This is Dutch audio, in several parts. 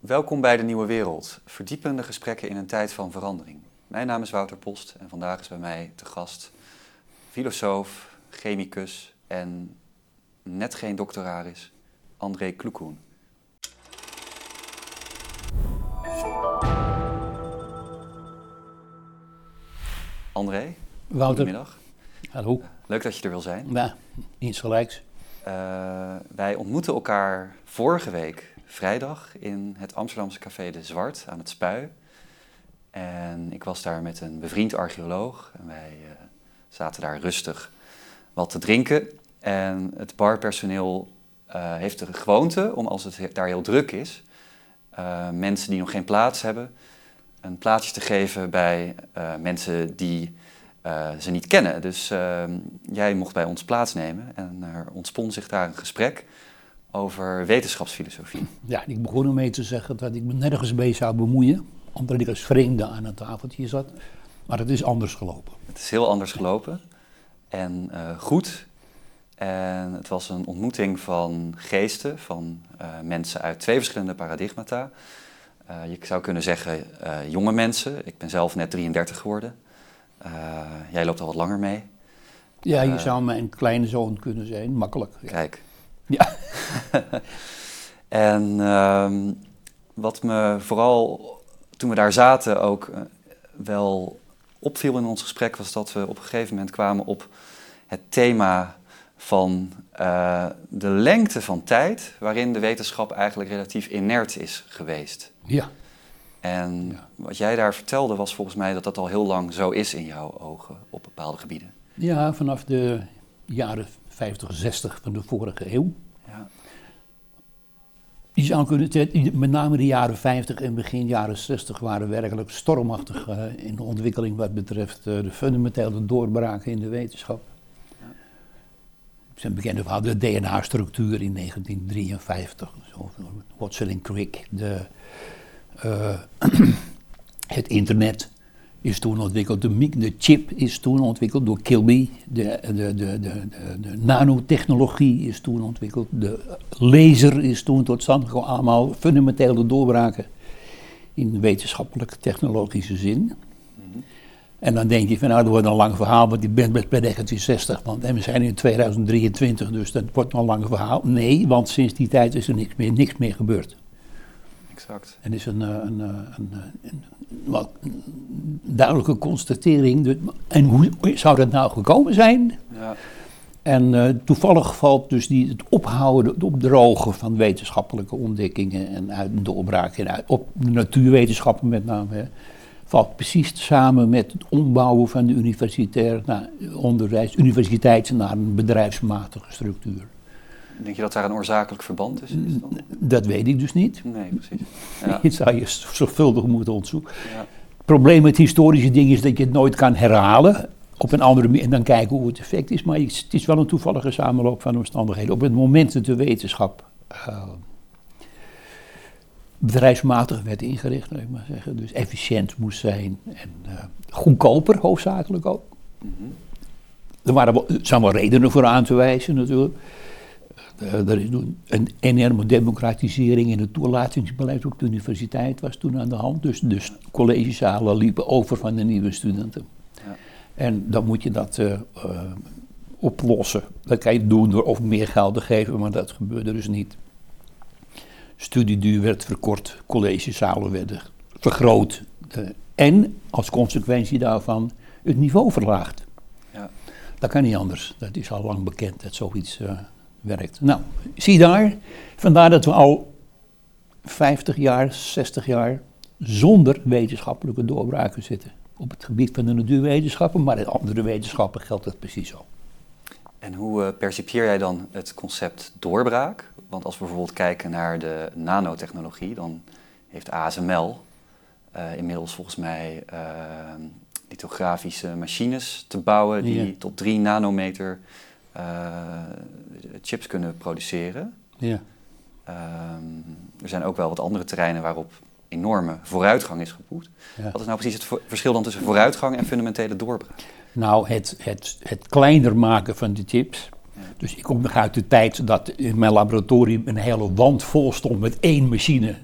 Welkom bij de Nieuwe Wereld, verdiepende gesprekken in een tijd van verandering. Mijn naam is Wouter Post en vandaag is bij mij te gast filosoof, chemicus en net geen doctoraris, André Kloekoen. André, Wouter, goedemiddag. hallo. Leuk dat je er wil zijn. Ja, iets gelijks. Uh, wij ontmoeten elkaar vorige week vrijdag in het Amsterdamse café De Zwart aan het Spui. En ik was daar met een bevriend archeoloog en wij uh, zaten daar rustig wat te drinken. En het barpersoneel uh, heeft de gewoonte om als het daar heel druk is, mensen die nog geen plaats hebben, een plaatsje te geven bij mensen die ze niet kennen. Dus uh, jij mocht bij ons plaatsnemen en er ontspon zich daar een gesprek over wetenschapsfilosofie. Ja, ik begon ermee te zeggen dat ik me nergens mee zou bemoeien, omdat ik als vreemde aan het tafeltje zat. Maar het is anders gelopen. Het is heel anders gelopen en uh, goed. En het was een ontmoeting van geesten, van mensen uit twee verschillende paradigmata. je zou kunnen zeggen jonge mensen. Ik ben zelf net 33 geworden. Jij loopt al wat langer mee. Ja, je zou mijn kleine zoon kunnen zijn, makkelijk. Ja. Kijk. Ja. en uh, wat me vooral toen we daar zaten ook uh, wel opviel in ons gesprek was dat we op een gegeven moment kwamen op het thema van uh, de lengte van tijd waarin de wetenschap eigenlijk relatief inert is geweest. Ja. En ja. wat jij daar vertelde was volgens mij dat dat al heel lang zo is in jouw ogen op bepaalde gebieden. Ja, vanaf de jaren 50, 60 van de vorige eeuw. Ja. Je zou kunnen met name de jaren 50 en begin jaren 60 waren werkelijk stormachtig uh, in de ontwikkeling wat betreft uh, de fundamentele doorbraken in de wetenschap. Zijn bekend over de DNA-structuur in 1953, zo, Watson en Crick, de uh, het internet is toen ontwikkeld, de, de, chip is toen ontwikkeld door Kilby, de, de, de, de, de, nanotechnologie is toen ontwikkeld, de laser is toen tot stand gekomen, allemaal fundamentele doorbraken in wetenschappelijk technologische zin. Mm -hmm. En dan denk je van nou, dat wordt een lang verhaal, want ik ben bij 1960, want en we zijn in 2023, dus dat wordt een lang verhaal. Nee, want sinds die tijd is er niks meer, niks meer gebeurd. Exact. En is een, een, een, een, wat duidelijke constatering. En hoe zou dat nou gekomen zijn? Ja. En uh, toevallig valt dus die, het ophouden, het opdrogen van wetenschappelijke ontdekkingen en uit uit, op de natuurwetenschappen met name, hè, valt precies samen met het ombouwen van de universitair nou, onderwijs, universiteit naar een bedrijfsmatige structuur. Denk je dat daar een oorzakelijk verband is? Dat weet ik dus niet. Nee, precies. Ja. Dat zou je zorgvuldig moeten onderzoeken. Ja. Het probleem met historische dingen is dat je het nooit kan herhalen op een andere manier en dan kijken hoe het effect is. Maar het is wel een toevallige samenloop van omstandigheden. Op het moment dat de wetenschap uh, bedrijfsmatig werd ingericht, ik maar zeggen, dus efficiënt moest zijn en uh, goedkoper hoofdzakelijk ook. Mm -hmm. Er waren wel, er zijn wel redenen voor aan te wijzen natuurlijk. Uh, er is een enorme democratisering in het toelatingsbeleid op de universiteit was toen aan de hand. Dus, dus collegezalen liepen over van de nieuwe studenten. Ja. En dan moet je dat uh, uh, oplossen. Dat kan je doen door of meer geld te geven, maar dat gebeurde dus niet. Studieduur werd verkort, collegezalen werden vergroot. en als consequentie daarvan het niveau verlaagd. Ja. Dat kan niet anders. Dat is al lang bekend dat zoiets werkt. Nou, zie daar, vandaar dat we al 50 jaar, 60 jaar zonder wetenschappelijke doorbraken zitten. Op het gebied van de natuurwetenschappen, maar in andere wetenschappen geldt dat precies zo. En hoe uh, percipieer jij dan het concept doorbraak? Want als we bijvoorbeeld kijken naar de nanotechnologie, dan heeft ASML uh, inmiddels volgens mij uh, lithografische machines te bouwen die ja. tot 3 nanometer uh, chips kunnen produceren. Ja. Um, er zijn ook wel wat andere terreinen waarop enorme vooruitgang is geboekt. Ja. Wat is nou precies het verschil dan tussen vooruitgang en fundamentele doorbraak? Nou, het, het, het kleiner maken van de chips. Ja. Dus ik kom nog uit de tijd dat in mijn laboratorium een hele wand vol stond met één machine.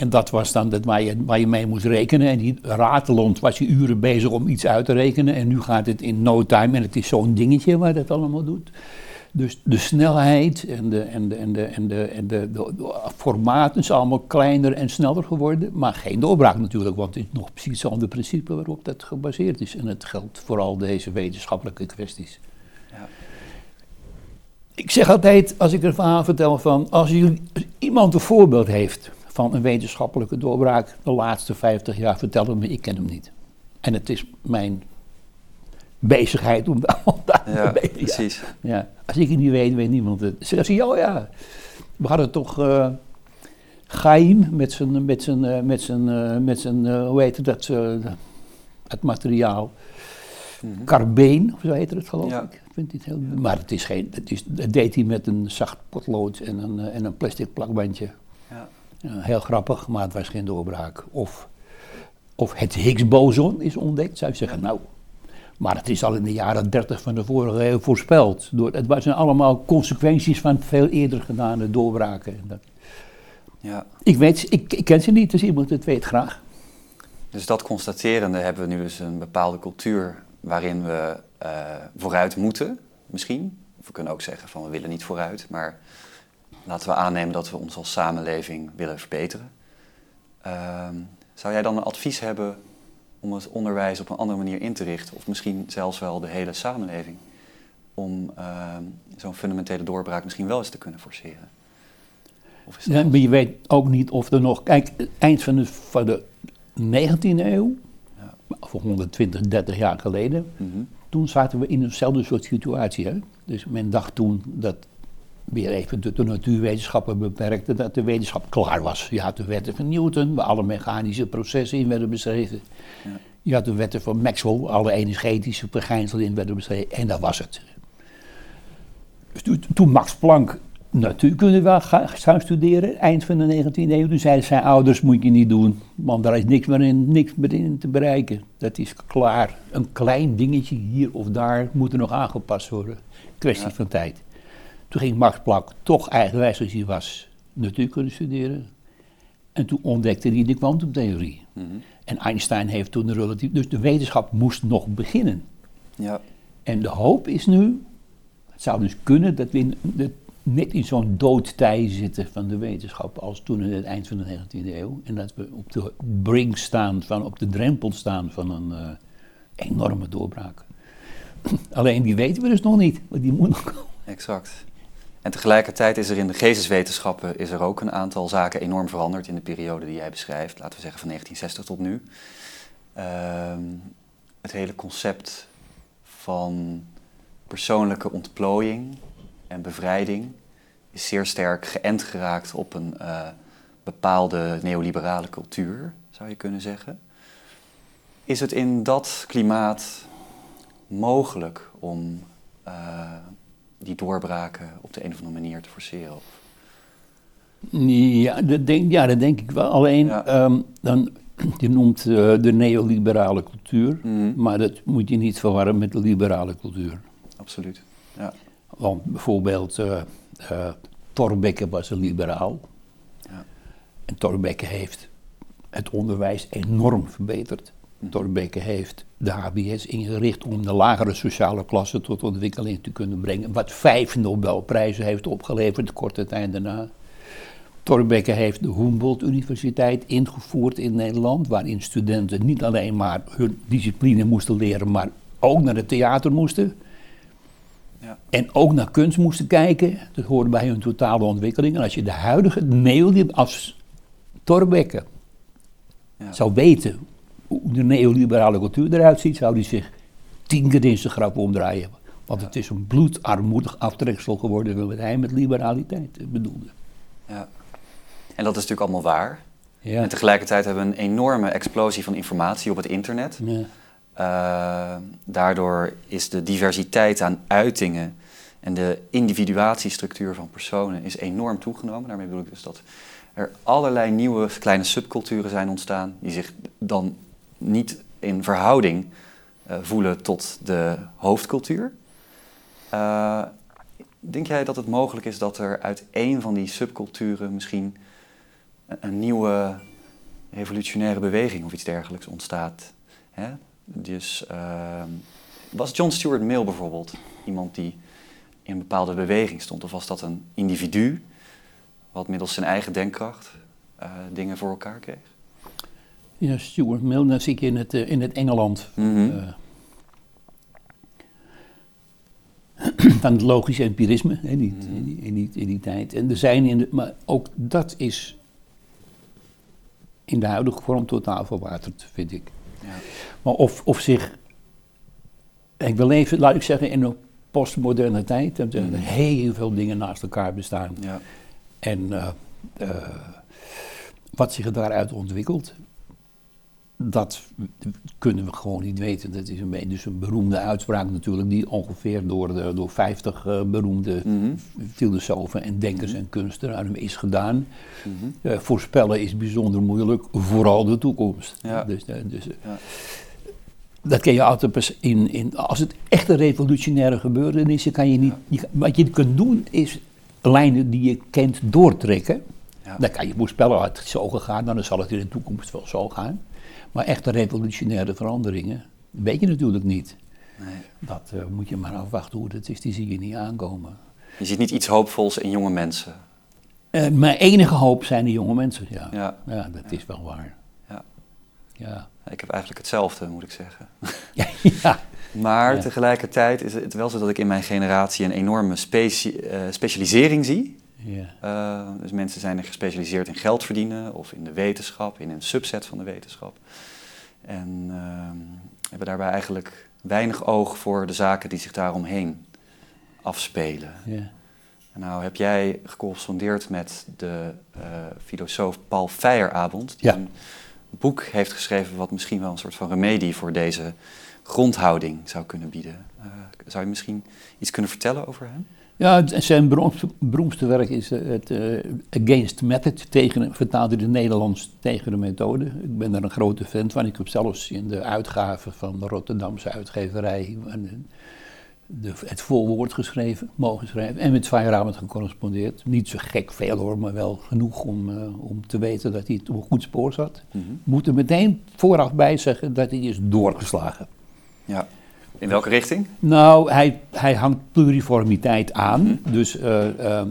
En dat was dan dat waar, je, waar je mee moest rekenen. En die ratelend was je uren bezig om iets uit te rekenen. En nu gaat het in no time en het is zo'n dingetje waar dat allemaal doet. Dus de snelheid en de, en de, en de, en de, en de, de, de formaten zijn allemaal kleiner en sneller geworden. Maar geen doorbraak natuurlijk, want het is nog precies hetzelfde principe waarop dat gebaseerd is. En het geldt voor al deze wetenschappelijke kwesties. Ja. Ik zeg altijd, als ik een verhaal vertel van, als, jullie, iemand een voorbeeld heeft van een wetenschappelijke doorbraak de laatste 50 jaar, vertel het me, ik ken hem niet. En het is mijn bezigheid om, daar ja, te precies. Ja. Als ik het niet weet, weet niemand het. Ze zeggen, oh ja, we hadden toch uh, Chaim met zijn, met zijn, uh, met zijn, uh, met zijn hoe heet het, dat, het materiaal. Mm -hmm. Carbeen, of zo heet het geloof ja. ik. Vind het heel, maar het is geen, het is, dat deed hij met een zacht potlood en een, en een plastic plakbandje. Ja. heel grappig, maar het was geen doorbraak. Of, of het Higgs-boson is ontdekt, zou je zeggen, nou, maar het is al in de jaren 30 van de vorige eeuw voorspeld. Door, het waren allemaal consequenties van veel eerder gedane doorbraken. Ja. Ik, weet, ik, ik ken ze niet, dus iemand het weet graag. Dus dat constaterende hebben we nu dus een bepaalde cultuur waarin we uh, vooruit moeten, misschien. Of we kunnen ook zeggen van we willen niet vooruit, maar laten we aannemen dat we ons als samenleving willen verbeteren. Uh, zou jij dan een advies hebben om het onderwijs op een andere manier in te richten, of misschien zelfs wel de hele samenleving, om uh, zo'n fundamentele doorbraak misschien wel eens te kunnen forceren. Ja, maar je weet ook niet of er nog. Kijk, eind van de, van de 19e eeuw, ja. of 120, 30 jaar geleden, mm -hmm. toen zaten we in eenzelfde soort situatie. Hè? Dus men dacht toen dat weer even de, de natuurwetenschappen beperkte, dat de wetenschap klaar was. Je had de wetten van Newton, waar alle mechanische processen in werden beschreven. Ja. Je had de wetten van Maxwell, alle energetische verschijnselen in werden beschreven. En dat was het. Dus toen, toen Max Planck natuurkunde wel zou studeren, eind van de 19e eeuw, toen zeiden zijn ouders, moet je niet doen, want daar is niks meer in, niks meer in te bereiken. Dat is klaar. Een klein dingetje hier of daar moet er nog aangepast worden. Kwestie van tijd. Toen ging Max Planck toch eigenwijs als hij was natuurkunde studeren. En toen ontdekte hij de kwantumtheorie. Mm En Einstein heeft toen de relatief... Dus de wetenschap moest nog beginnen. Ja. En de hoop is nu... Het zou dus kunnen dat we in, net in zo'n doodtij zitten van de wetenschap... als toen in het eind van de 19e eeuw. En dat we op de brink staan, van, op de drempel staan van een uh, enorme doorbraak. Alleen die weten we dus nog niet, want die moet nog komen. Exact. En tegelijkertijd is er in de geesteswetenschappen is er ook een aantal zaken enorm veranderd in de periode die jij beschrijft, laten we zeggen van 1960 tot nu. Ehm, het hele concept van persoonlijke ontplooiing en bevrijding is zeer sterk geënt geraakt op een uh, bepaalde neoliberale cultuur, zou je kunnen zeggen. Is het in dat klimaat mogelijk om uh, die doorbraken op de een of andere manier te forceren? Ja, dat denk, ja, dat denk ik wel. Alleen, ja. um, dan, je noemt uh, de neoliberale cultuur, mm. maar dat moet je niet verwarren met de liberale cultuur. Absoluut, ja. Want bijvoorbeeld, uh, uh, Thorbecke was een liberaal. Ja. En Thorbecke heeft het onderwijs enorm verbeterd. Thorbecke heeft de HBS ingericht om de lagere sociale klasse tot ontwikkeling te kunnen brengen. Wat vijf Nobelprijzen heeft opgeleverd korte tijd daarna. Thorbecke heeft de Humboldt Universiteit ingevoerd in Nederland, waarin studenten niet alleen maar hun discipline moesten leren, maar ook naar het theater moesten. Ja. En ook naar kunst moesten kijken. Dat hoorde bij hun totale ontwikkeling. En als je de huidige neo als Thorbecke ja. zou weten hoe de neoliberale cultuur eruit ziet, zou die zich tien keer in zijn grap omdraaien. Want het is een bloedarmoedig aftreksel geworden wat hij met liberaliteit bedoelde. Ja. En dat is natuurlijk allemaal waar. Ja. En tegelijkertijd hebben we een enorme explosie van informatie op het internet. Ja. Uh, daardoor is de diversiteit aan uitingen en de individuatiestructuur van personen is enorm toegenomen. Daarmee bedoel ik dus dat er allerlei nieuwe kleine subculturen zijn ontstaan die zich dan niet in verhouding uh, voelen tot de hoofdcultuur. Uh, denk jij dat het mogelijk is dat er uit één van die subculturen misschien een, nieuwe revolutionaire beweging of iets dergelijks ontstaat. Hè? Dus ehm, was John Stuart Mill bijvoorbeeld iemand die in een bepaalde beweging stond? Of was dat een individu wat middels zijn eigen denkkracht eh, dingen voor elkaar kreeg? Ja, Stuart Mill, dan zie ik in het, in het Engeland. Mhm. van het logische empirisme hè, niet, Mhm. in, die, in, die, in die tijd. En er zijn in de, maar ook dat is in de huidige vorm totaal verwaterd, vind ik. Ja. Maar of, of zich. Ik wil even, laat ik zeggen, in een postmoderne tijd. Dat er Mhm. heel veel dingen naast elkaar bestaan. Ja. En eh, eh, wat zich daaruit ontwikkelt, dat kunnen we gewoon niet weten. Dat is een, dus een beroemde uitspraak natuurlijk, die ongeveer door, de, door 50 eh, beroemde Mhm. filosofen en denkers en kunstenaars is gedaan. Mhm. Eh, voorspellen is bijzonder moeilijk, vooral de toekomst. Ja. Dus, eh, dus, Ja. Dat kun je altijd pas in, in. Als het echt een revolutionaire gebeurtenis kan je niet. je- wat je kunt doen is lijnen die je kent doortrekken. Ja. Dan kan je voorspellen, had het zo gegaan, dan zal het in de toekomst wel zo gaan. Maar echte revolutionaire veranderingen weet je natuurlijk niet. Nee. Dat eh, moet je maar afwachten hoe dat is, die zie je niet aankomen. Je ziet niet iets hoopvols in jonge mensen. Eh, mijn enige hoop zijn de jonge mensen, ja. Ja, Ja. dat is wel waar. Ja. Ja. Ik heb eigenlijk hetzelfde, moet ik zeggen. Ja. Maar tegelijkertijd is het wel zo dat ik in mijn generatie een enorme eh, specialisering zie. Ja. Eh, dus mensen zijn er gespecialiseerd in geld verdienen of in de wetenschap, in een subset van de wetenschap. En ehm, hebben daarbij eigenlijk weinig oog voor de zaken die zich daaromheen afspelen. ja. Nou heb jij gecorrespondeerd met de eh, filosoof Paul Feyerabend, die Ja. een boek heeft geschreven wat misschien wel een soort van remedie voor deze grondhouding zou kunnen bieden. Eh, zou je misschien iets kunnen vertellen over hem? Ja, zijn beroemdste, beroemdste werk is eh, het eh, Against Method, tegen, vertaald in het Nederlands tegen de methode. Ik ben daar een grote fan van. Ik heb zelfs in de uitgave van de Rotterdamse uitgeverij de, het voorwoord geschreven, mogen schrijven. En met Feyerabend gecorrespondeerd. Niet zo gek veel hoor, maar wel genoeg om, eh, om te weten dat hij het op een goed spoor zat. Mhm. Moet er meteen vooraf bij zeggen dat hij is doorgeslagen. Ja. In welke richting? Nou, hij, hij hangt pluriformiteit aan. Dus eh, eh,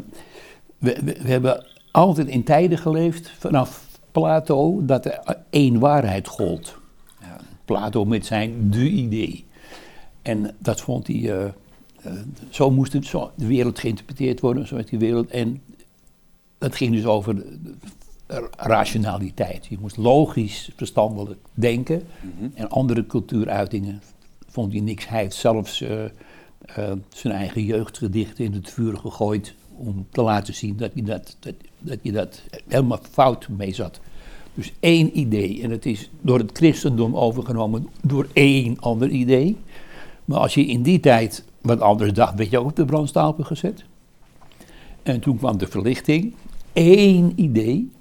we, we, we hebben altijd in tijden geleefd, vanaf Plato, dat er één waarheid gold. Ja. Plato met zijn de idee. En dat vond hij, eh, eh, zo moest het, zo, de wereld geïnterpreteerd worden, zo werd die wereld. En dat ging dus over de- de rationaliteit. Je moest logisch, verstandelijk denken. Mhm. En andere cultuuruitingen vond hij niks. Heeft zelfs eh, eh, zijn eigen jeugdgedichten in het vuur gegooid om te laten zien dat hij dat, dat, dat, hij dat helemaal fout mee zat. Dus één idee. En het is door het christendom overgenomen door één ander idee. Maar als je in die tijd wat anders dacht, werd je ook op de brandstapel gezet. En toen kwam de verlichting. Eén idee.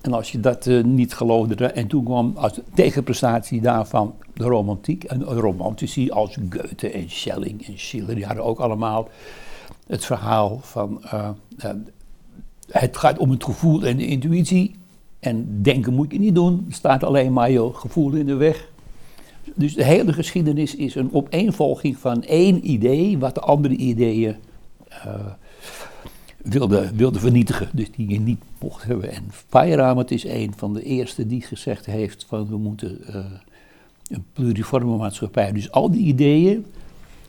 En als je dat eh, niet geloofde, en toen kwam als tegenprestatie daarvan de romantiek. En romantici als Goethe en Schelling en Schiller, die hadden ook allemaal het verhaal van eh, eh, het gaat om het gevoel en de intuïtie. En denken moet je niet doen, staat alleen maar je gevoel in de weg. Dus de hele geschiedenis is een opeenvolging van één idee, wat de andere ideeën eh, wilde, wilde vernietigen, dus die je niet mocht hebben. En Feyerabend is een van de eerste die gezegd heeft van we moeten een pluriforme maatschappij. Dus al die ideeën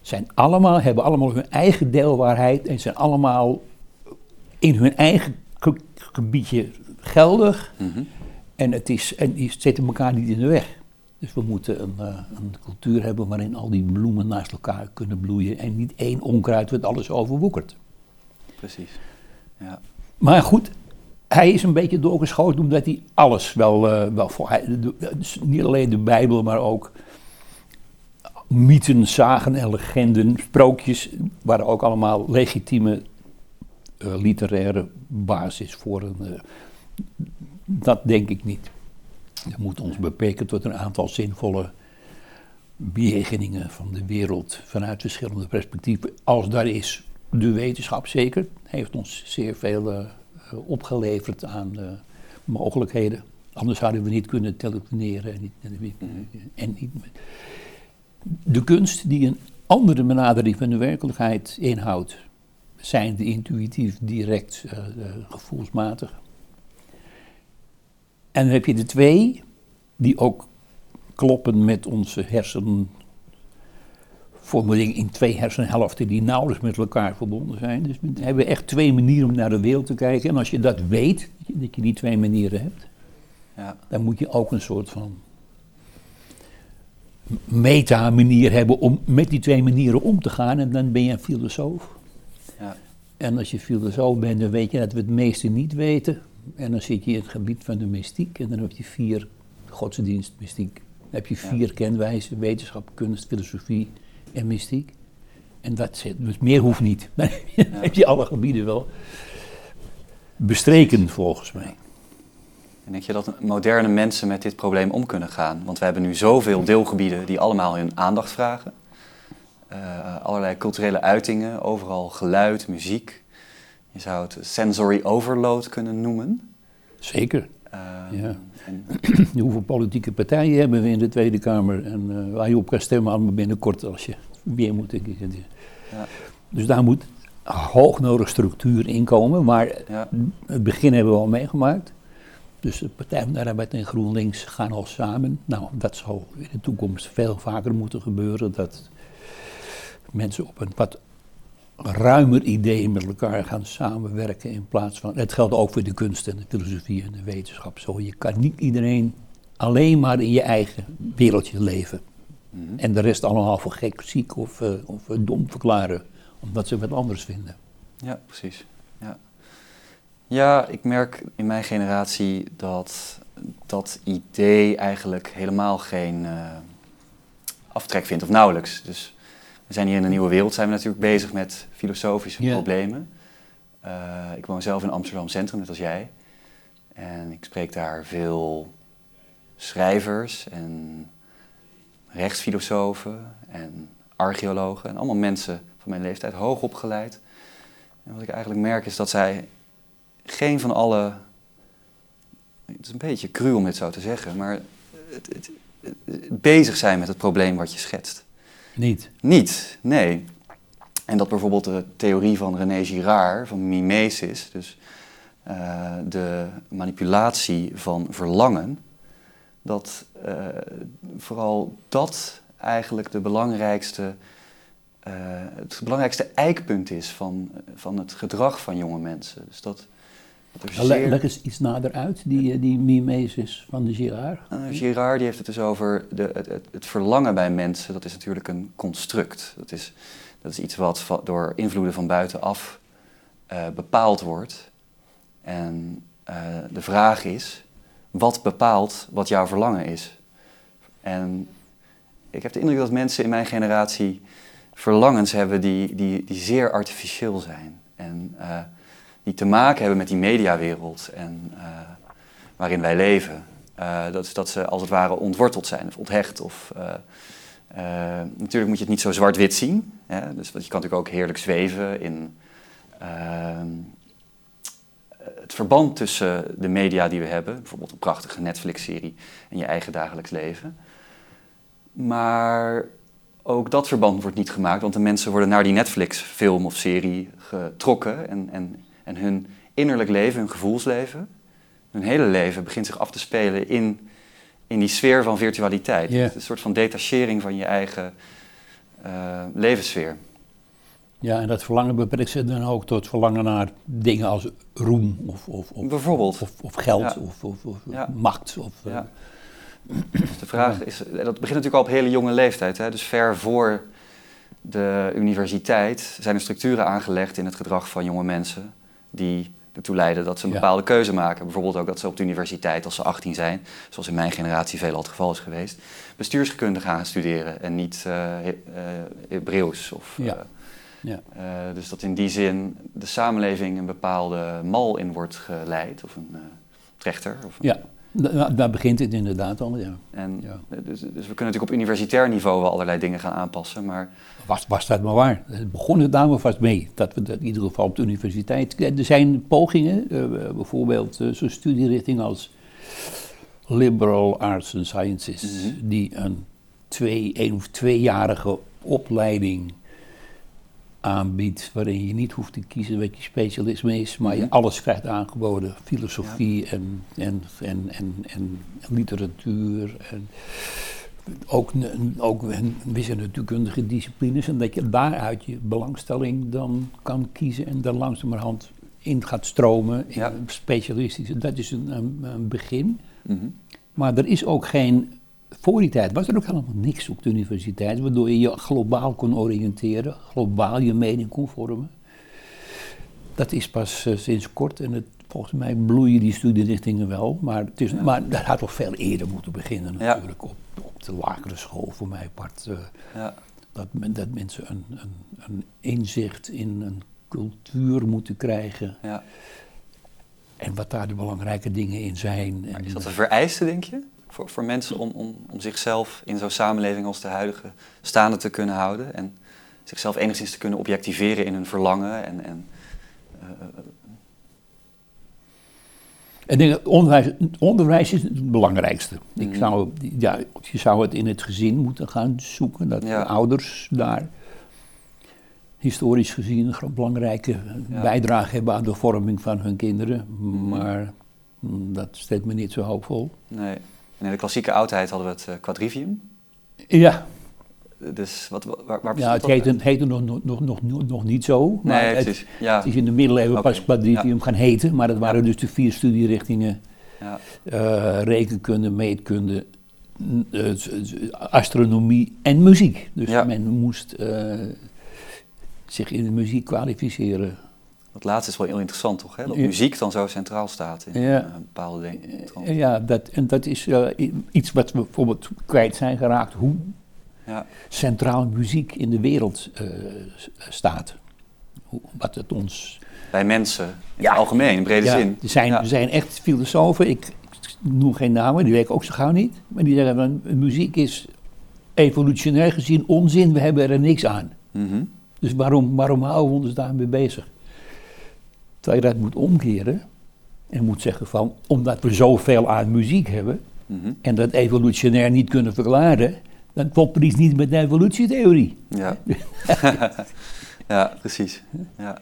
zijn allemaal, hebben allemaal hun eigen deelwaarheid en zijn allemaal in hun eigen ge- gebiedje geldig. Mhm. En, het is, en die zetten elkaar niet in de weg. Dus we moeten een, eh, een cultuur hebben waarin al die bloemen naast elkaar kunnen bloeien en niet één onkruid wat alles overwoekert. Precies. Ja. Maar goed, hij is een beetje doorgeschoten omdat hij alles wel, eh, wel voor. Hij, dus niet alleen de Bijbel, maar ook mythen, zagen en legenden, sprookjes, waren ook allemaal legitieme eh, literaire basis voor een. eh, dat denk ik niet. We moeten ons beperken tot een aantal zinvolle bejegeningen van de wereld vanuit verschillende perspectieven. Als daar is de wetenschap zeker, heeft ons zeer veel opgeleverd aan eh, mogelijkheden. Anders hadden we niet kunnen telefoneren. En, niet, en niet, de kunst die een andere benadering van de werkelijkheid inhoudt, zijn de intuïtief, direct, uh, gevoelsmatig. En dan heb je de twee, die ook kloppen met onze hersenvormeling in twee hersenhelften die nauwelijks met elkaar verbonden zijn. Dus we hebben echt twee manieren om naar de wereld te kijken. En als je dat weet, dat je die twee manieren hebt, ja. dan moet je ook een soort van meta-manier hebben om met die twee manieren om te gaan. En dan ben je een filosoof. Ja. En als je filosoof bent, dan weet je dat we het meeste niet weten. En dan zit je in het gebied van de mystiek en dan heb je vier godsdienst, mystiek. Dan heb je vier kenwijzen, wetenschap, kunst, filosofie en mystiek. En dat zit, dus meer hoeft niet. Dan heb je alle gebieden wel bestreken volgens mij. En denk je dat moderne mensen met dit probleem om kunnen gaan? Want we hebben nu zoveel deelgebieden die allemaal hun aandacht vragen. Uh, allerlei culturele uitingen, overal geluid, muziek. Je zou het sensory overload kunnen noemen. Zeker. Uh, ja. en... Hoeveel politieke partijen hebben we in de Tweede Kamer en uh, waar je op kan stemmen allemaal binnenkort als je weer moet. Ja. Dus daar moet hoognodig structuur in komen, maar ja. het begin hebben we al meegemaakt. Dus de Partij van de Arbeid en GroenLinks gaan al samen. Nou, dat zal in de toekomst veel vaker moeten gebeuren. Dat mensen op een wat ruimer idee met elkaar gaan samenwerken in plaats van. Het geldt ook voor de kunst en de filosofie en de wetenschap. Zo, je kan niet iedereen alleen maar in je eigen wereldje leven. Mhm. En de rest allemaal voor gek, ziek of, uh, of uh, dom verklaren, omdat ze wat anders vinden. Ja, precies. Ja. ja, ik merk in mijn generatie dat dat idee eigenlijk helemaal geen uh, aftrek vindt, of nauwelijks. Dus we zijn hier in een nieuwe wereld, zijn we natuurlijk bezig met filosofische problemen. Uh, ik woon zelf in Amsterdam Centrum, net als jij. En ik spreek daar veel schrijvers en rechtsfilosofen en archeologen en allemaal mensen van mijn leeftijd, hoog opgeleid. En wat ik eigenlijk merk is dat zij geen van alle, het is een beetje cruel om dit zo te zeggen, maar het, het, het, bezig zijn met het probleem wat je schetst. Niet? Niet, nee. En dat bijvoorbeeld de theorie van René Girard, van mimesis, dus uh, de manipulatie van verlangen, dat uh, vooral dat eigenlijk de belangrijkste, uh, het belangrijkste eikpunt is van, van het gedrag van jonge mensen. Dus dat, Zeer... Leg eens iets nader uit, die, eh, die mimesis van de Girard. Uh, Girard die heeft het dus over de, het, het, het, verlangen bij mensen. Dat is natuurlijk een construct. Dat is, dat is iets wat door invloeden van buitenaf uh, bepaald wordt. En uh, de vraag is, wat bepaalt wat jouw verlangen is? En ik heb de indruk dat mensen in mijn generatie verlangens hebben die, die, die zeer artificieel zijn. En die te maken hebben met die mediawereld en, uh, waarin wij leven. Uh, dat dat ze als het ware ontworteld zijn of onthecht. Of, uh, natuurlijk moet je het niet zo zwart-wit zien. Hè? Dus, want je kan natuurlijk ook heerlijk zweven in ehm, het verband tussen de media die we hebben. Bijvoorbeeld een prachtige Netflix-serie en je eigen dagelijks leven. Maar ook dat verband wordt niet gemaakt, want de mensen worden naar die Netflix-film of serie getrokken en, en en hun innerlijk leven, hun gevoelsleven, hun hele leven begint zich af te spelen in, in die sfeer van virtualiteit. Een soort van detachering van je eigen uh, levenssfeer. Ja, en dat verlangen beperkt zich dan ook tot verlangen naar dingen als roem of, of, of, Bijvoorbeeld. of, of geld of, of, macht. Of, ja. Uh, dus de vraag is, dat begint natuurlijk al op hele jonge leeftijd. Hè? Dus ver voor de universiteit zijn er structuren aangelegd in het gedrag van jonge mensen die ertoe leiden dat ze een bepaalde keuze maken. Bijvoorbeeld ook dat ze op de universiteit, als ze 18 zijn, zoals in mijn generatie veel al het geval is geweest, bestuurskunde gaan studeren en niet uh, Hebreeuws. Of, ja. ja. dus dat in die zin de samenleving een bepaalde mal in wordt geleid, of een trechter. Of ja. Daar begint het inderdaad al, ja. En, ja. Dus, dus, we kunnen natuurlijk op universitair niveau wel allerlei dingen gaan aanpassen, maar... Was, was dat maar waar. Het begon het daar vast mee, dat we dat in ieder geval op de universiteit... Er zijn pogingen, uh, bijvoorbeeld uh, zo'n studierichting als liberal arts and sciences, Mhm. die een twee, één of tweejarige opleiding aanbiedt, waarin je niet hoeft te kiezen wat je specialisme is, maar je Mhm. alles krijgt aangeboden. Filosofie en, en, en, en, en literatuur en ook, ook een wisse natuurkundige disciplines. En dat je daaruit je belangstelling dan kan kiezen en dan langzamerhand in gaat stromen in Ja. een specialistische. Dat is een, een, een begin. Mhm. Maar er is ook geen. Voor die tijd was er ook helemaal niks op de universiteit, waardoor je je globaal kon oriënteren, globaal je mening kon vormen. Dat is pas eh, sinds kort en het, volgens mij bloeien die studierichtingen wel, maar, het is, Ja. maar dat had toch veel eerder moeten beginnen Ja. natuurlijk, op, op de lagere school voor mij part. eh, Ja. dat, men, dat mensen een, een, een inzicht in een cultuur moeten krijgen Ja. en wat daar de belangrijke dingen in zijn. Maar is dat een vereiste, denk je? Voor, voor mensen om, om, om zichzelf in zo'n samenleving als de huidige staande te kunnen houden en zichzelf enigszins te kunnen objectiveren in hun verlangen en, en eh, eh, Ik denk dat onderwijs, onderwijs is het belangrijkste. Ik Mhm. zou, ja, je zou het in het gezin moeten gaan zoeken, dat Ja. de ouders daar historisch gezien een belangrijke Ja. bijdrage hebben aan de vorming van hun kinderen. Mhm. Maar dat steekt me niet zo hoopvol. nee. En in de klassieke oudheid hadden we het eh, quadrivium. Ja, Dus wat, waar, waar ja het heette, uit? het heette nog, nog, nog, nog, niet zo. Maar Nee, het. Ja. het is in de middeleeuwen pas quadrivium gaan heten. Maar dat waren Ja. dus de vier studierichtingen. ja. eh, rekenkunde, meetkunde, eh, astronomie en muziek. Dus men moest zich in de muziek kwalificeren. Dat laatste is wel heel interessant, toch? Hè? Dat muziek dan zo centraal staat in Ja. eh, een bepaalde denk- trant. Eh, ja, dat, en dat is eh, iets wat we bijvoorbeeld kwijt zijn geraakt. Hoe Ja. centraal muziek in de wereld staat. Hoe, wat het ons... Bij mensen, in Ja. het algemeen, in brede Ja, zin. er, zijn, Ja. er zijn echt filosofen, ik, ik noem geen namen, die weet ik ook zo gauw niet. Maar die zeggen van muziek is evolutionair gezien onzin, we hebben er niks aan. Mhm. Dus waarom, waarom houden we ons daarmee bezig? Terwijl je dat moet omkeren en moet zeggen van, omdat we zoveel aan muziek hebben Mhm. en dat evolutionair niet kunnen verklaren, dan klopt er iets niet met de evolutietheorie. Ja. ja, precies. Ja.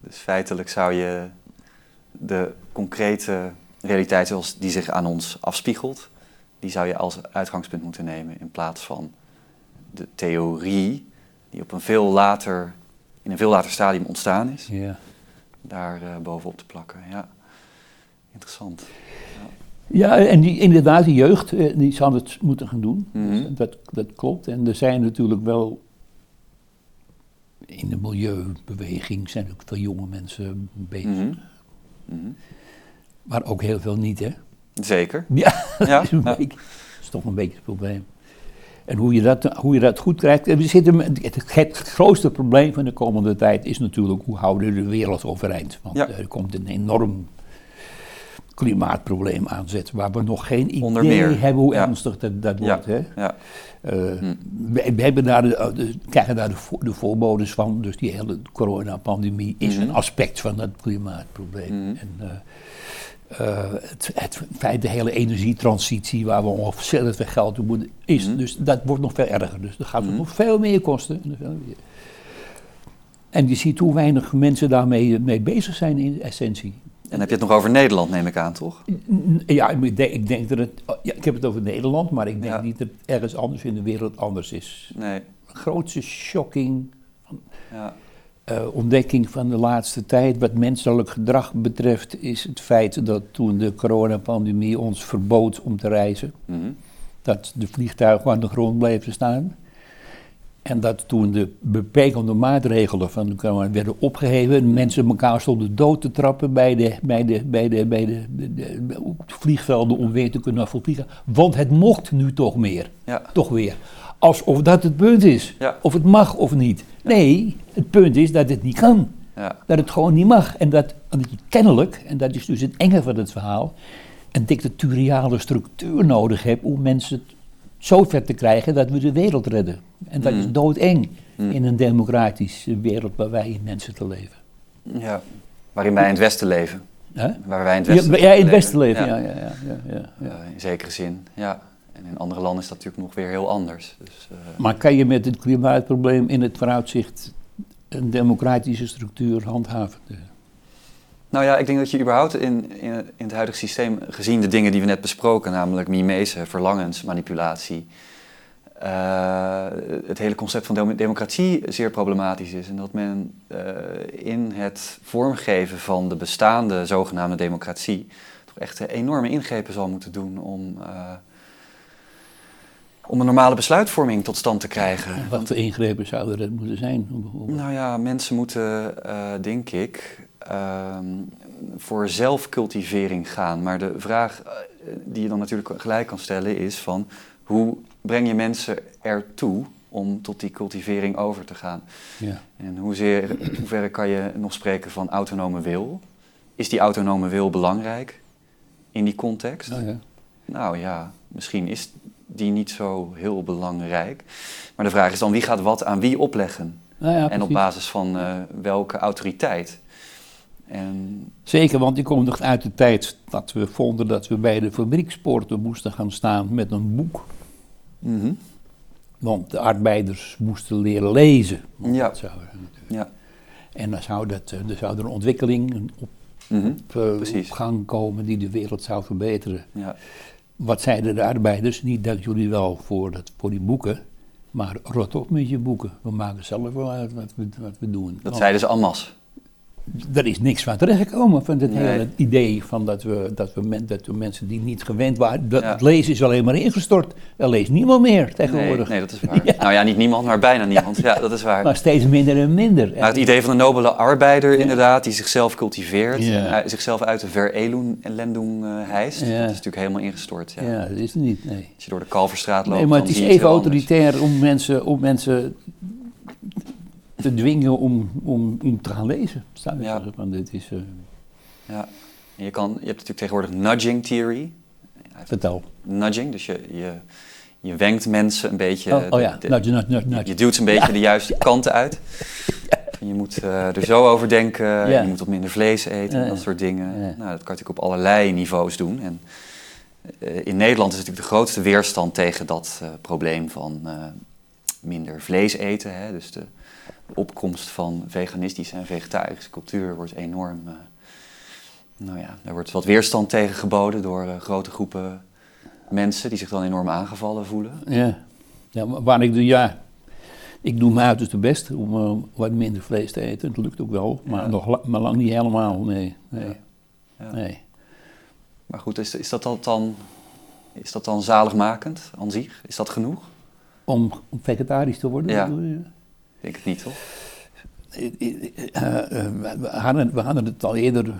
Dus feitelijk zou je de concrete realiteit zoals die zich aan ons afspiegelt, die zou je als uitgangspunt moeten nemen in plaats van de theorie die op een veel later, in een veel later stadium ontstaan is, Ja. Daar eh, bovenop te plakken. Ja, interessant. Ja, en die, inderdaad, de jeugd, eh, die zal het moeten gaan doen. Mhm. Dat, dat klopt. En er zijn natuurlijk wel, in de milieubeweging zijn ook veel jonge mensen bezig. Mhm. Mhm. Maar ook heel veel niet, hè? Zeker. Ja, Ja, dat, is een ja. beetje- dat is toch een beetje het probleem. En hoe je dat, hoe je dat goed krijgt. We zitten, het, het grootste probleem van de komende tijd is natuurlijk hoe houden we de wereld overeind. Want Ja. er komt een enorm klimaatprobleem aanzetten waar we nog geen idee Onder meer, hebben hoe ja. ernstig dat, dat Ja. wordt. Hè? Ja. Eh, Hm. we, we hebben daar de, de- krijgen daar de, vo- de voorbodes van. Dus die hele coronapandemie is Mhm. een aspect van dat klimaatprobleem. Mhm. En, eh, eh, het, het feit, de hele energietransitie waar we ontzettend veel geld toe moeten, is. Mhm. Dus dat wordt nog veel erger. Dus dat gaat Mhm. nog veel meer kosten. En je ziet hoe weinig mensen daarmee mee bezig zijn in essentie. En heb je het nog over Nederland, neem ik aan, toch? Ja, ik denk, ik denk dat het. Ja, ik heb het over Nederland, maar ik denk Ja. niet dat het ergens anders in de wereld anders is. Nee. De grootste shocking Ja. Eh, ontdekking van de laatste tijd wat menselijk gedrag betreft is het feit dat toen de coronapandemie ons verbood om te reizen, Mhm. dat de vliegtuigen aan de grond bleven staan. En dat toen de beperkende maatregelen van de corona werden opgeheven, en mensen elkaar stonden dood te trappen bij de, bij de, bij de, bij de, de- de- de vliegvelden om weer te kunnen vliegen. Want het mocht nu toch meer. Ja. Toch weer. Alsof dat het punt is. Ja. Of het mag of niet. Nee, het punt is dat het niet kan. Ja. Dat het gewoon niet mag. En dat, en dat je kennelijk, en dat is dus het enge van het verhaal, een dictatoriale structuur nodig hebt om mensen zo ver te krijgen dat we de wereld redden. En dat is Mm. doodeng Mm. in een democratische wereld waar wij in mensen te leven. ja. Waarin wij in het Westen leven. Waar wij in het westen Ja, in het westen leven, ja. Ja, ja, ja, ja, ja. In zekere zin, ja. En in andere landen is dat natuurlijk nog weer heel anders. Dus, eh, Maar kan je met het klimaatprobleem in het vooruitzicht een democratische structuur handhaven? Nou ja, ik denk dat je überhaupt in, in, in het huidige systeem, gezien de dingen die we net besproken, namelijk mimese, verlangens, manipulatie, eh, het hele concept van dem- democratie zeer problematisch is. En dat men eh, in het vormgeven van de bestaande zogenaamde democratie toch echt enorme ingrepen zal moeten doen om, om een normale besluitvorming tot stand te krijgen. Wat voor ingrepen zouden er moeten zijn? bijvoorbeeld? Nou ja, mensen moeten, eh, denk ik, ehm, voor zelfcultivering gaan. Maar de vraag eh, die je dan natuurlijk gelijk kan stellen is van... hoe breng je mensen ertoe om tot die cultivering over te gaan? Ja. En hoezeer, hoeverre kan je nog spreken van autonome wil? Is die autonome wil belangrijk in die context? Nou ja. Nou ja, misschien is die niet zo heel belangrijk. Maar de vraag is dan wie gaat wat aan wie opleggen? Nou ja, en op basis van eh, welke autoriteit? En Zeker, want die komt nog uit de tijd dat we vonden dat we bij de fabriekspoorten moesten gaan staan met een boek. mhm, Want de arbeiders moesten leren lezen. Ja. dat zou- ja, En dan zou, dat, eh, er zou er een ontwikkeling op, mhm, eh, op gang komen die de wereld zou verbeteren. ja, Wat zeiden de arbeiders? Niet dank jullie wel voor, dat, voor die boeken, maar rot op met je boeken. We maken zelf wel uit wat we, wat we doen. dat zeiden ze allemaal. Er is niks van terechtgekomen van het Nee. hele idee van dat we, dat, we men, dat we mensen die niet gewend waren. Dat, Ja. Lezen is alleen maar ingestort. Er leest niemand meer tegenwoordig. nee, dat is waar. Nou ja, niet niemand, maar bijna niemand. Ja, dat is waar. Maar steeds minder en minder. Maar het idee van de nobele arbeider, inderdaad, die zichzelf cultiveert, en, eh, zichzelf uit de verelendung eh hijst, dat is natuurlijk helemaal ingestort. Ja. ja. dat is het niet. Nee. Als je door de Kalverstraat loopt, Nee, maar het is even anders. autoritair om mensen, om mensen te dwingen om, om, om te gaan lezen. Ja. dit is. eh, Ja. En je, kan, je hebt natuurlijk tegenwoordig nudging theory. vertel. Nudging, dus je, je, je wenkt mensen een beetje. Oh, oh ja, de- nudge, nudge, nudge, je, nudge. je duwt ze een beetje de juiste kanten uit. Je moet eh, er zo over denken, je moet wat minder vlees eten, Ja, dat soort dingen. Nou, dat kan je natuurlijk op allerlei niveaus doen. En, eh, in Nederland is natuurlijk de grootste weerstand tegen dat probleem van minder vlees eten. Hè? Dus de opkomst van veganistische en vegetarische cultuur wordt enorm. eh, nou ja, er wordt wat weerstand tegen geboden door eh, grote groepen mensen die zich dan enorm aangevallen voelen. Ja. ja, waar ik doe, ja. Ik doe mijn uiterste best om eh, wat minder vlees te eten. Het lukt ook wel, maar, Ja. nog, la- maar lang niet helemaal. Nee, nee, Ja. Ja. nee. Maar goed, is, is, dat dan, is dat dan zaligmakend aan zich? Is dat genoeg? Om, om vegetarisch te worden? Ja. Denk het niet, toch? Eh, eh, eh, we, hadden, we hadden het al eerder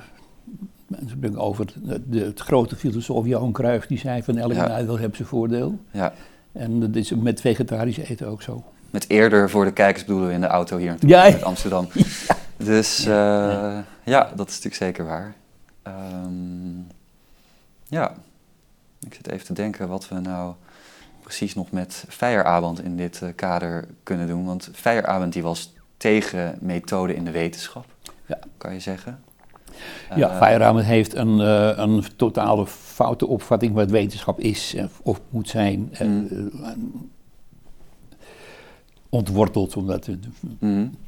over de, het grote filosoof Johan Cruijff, die zei van elk Ja. nadeel heeft zijn voordeel. Ja. En dat is met vegetarisch eten ook zo. Met eerder voor de kijkers bedoelen we in de auto hier naartoe, Ja. Amsterdam. Dus eh, ja. dat is natuurlijk zeker waar. Ehm, ja, ik zit even te denken wat we nou precies nog met Feierabend in dit eh, kader kunnen doen. Want Feierabend die was tegen methode in de wetenschap, Ja. kan je zeggen. Ja, Eh, Feierabend heeft een, eh, een totale foute opvatting wat wetenschap is of moet zijn. Mm. ontworteld, omdat de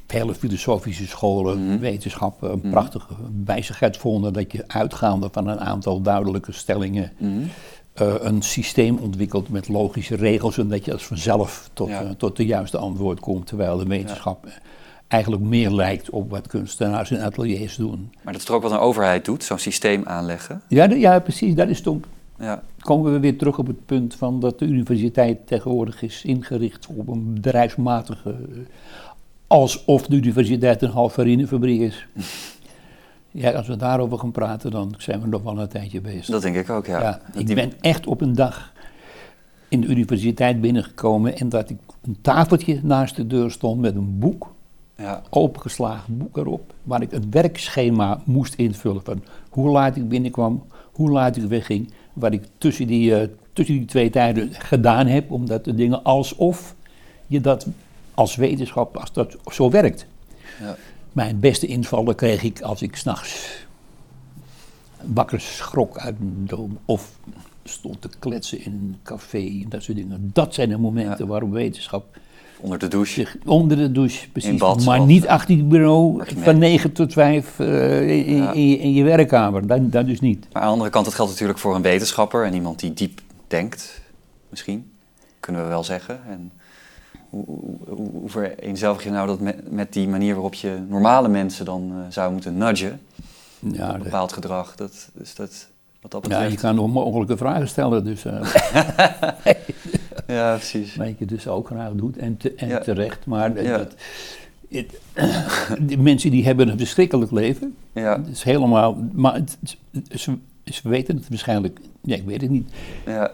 vele filosofische scholen Mhm. wetenschap een Mhm. prachtige wijzigheid vonden dat je uitgaande van een aantal duidelijke stellingen eh, een systeem ontwikkelt met logische regels en dat je als vanzelf tot, Ja. eh, tot de juiste antwoord komt, terwijl de wetenschap eigenlijk meer lijkt op wat kunstenaars in ateliers doen. Maar dat is toch ook wat een overheid doet, zo'n systeem aanleggen. Ja, ja precies, dat is toen Ja, komen we weer terug op het punt van dat de universiteit tegenwoordig is ingericht op een bedrijfsmatige. eh, alsof de universiteit een halfarinefabriek is. Ja, als we daarover gaan praten, dan zijn we nog wel een tijdje bezig. dat denk ik ook, ja. Ik die- ben echt op een dag in de universiteit binnengekomen en dat ik een tafeltje naast de deur stond met een boek, ja, opengeslagen boek erop, waar ik een werkschema moest invullen van hoe laat ik binnenkwam, hoe laat ik wegging, wat ik tussen die, eh, tussen die twee tijden gedaan heb, omdat de dingen alsof je dat als wetenschap, als dat zo werkt. ja. Mijn beste invallen kreeg ik als ik s'nachts wakker schrok uit een droom. Of stond te kletsen in een café, dat soort dingen. Dat zijn de momenten Ja. waarop wetenschap Onder de douche. zich onder de douche, precies. bad maar niet achter je bureau van 9 tot 5 eh, in, in- Ja. in, je- in je werkkamer. Dat, dat dus niet. Maar aan de andere kant, dat geldt natuurlijk voor een wetenschapper en iemand die diep denkt, misschien, kunnen we wel zeggen. En hoe, hoe, hoe, vereenzelvig je nou dat met, met die manier waarop je normale mensen dan eh, zou moeten nudgen, Ja, op dat- bepaald gedrag? Dat, dus dat, wat dat ja, betreft. je kan onmogelijke vragen stellen, dus eh, Ja, precies. wat je dus ook graag doet en, te- en Ja. terecht. Maar Ja. dat, het- die mensen die hebben een verschrikkelijk leven. Ja, Het is helemaal, maar het- het- ze, ze weten het waarschijnlijk, ja, ik weet het niet. ja,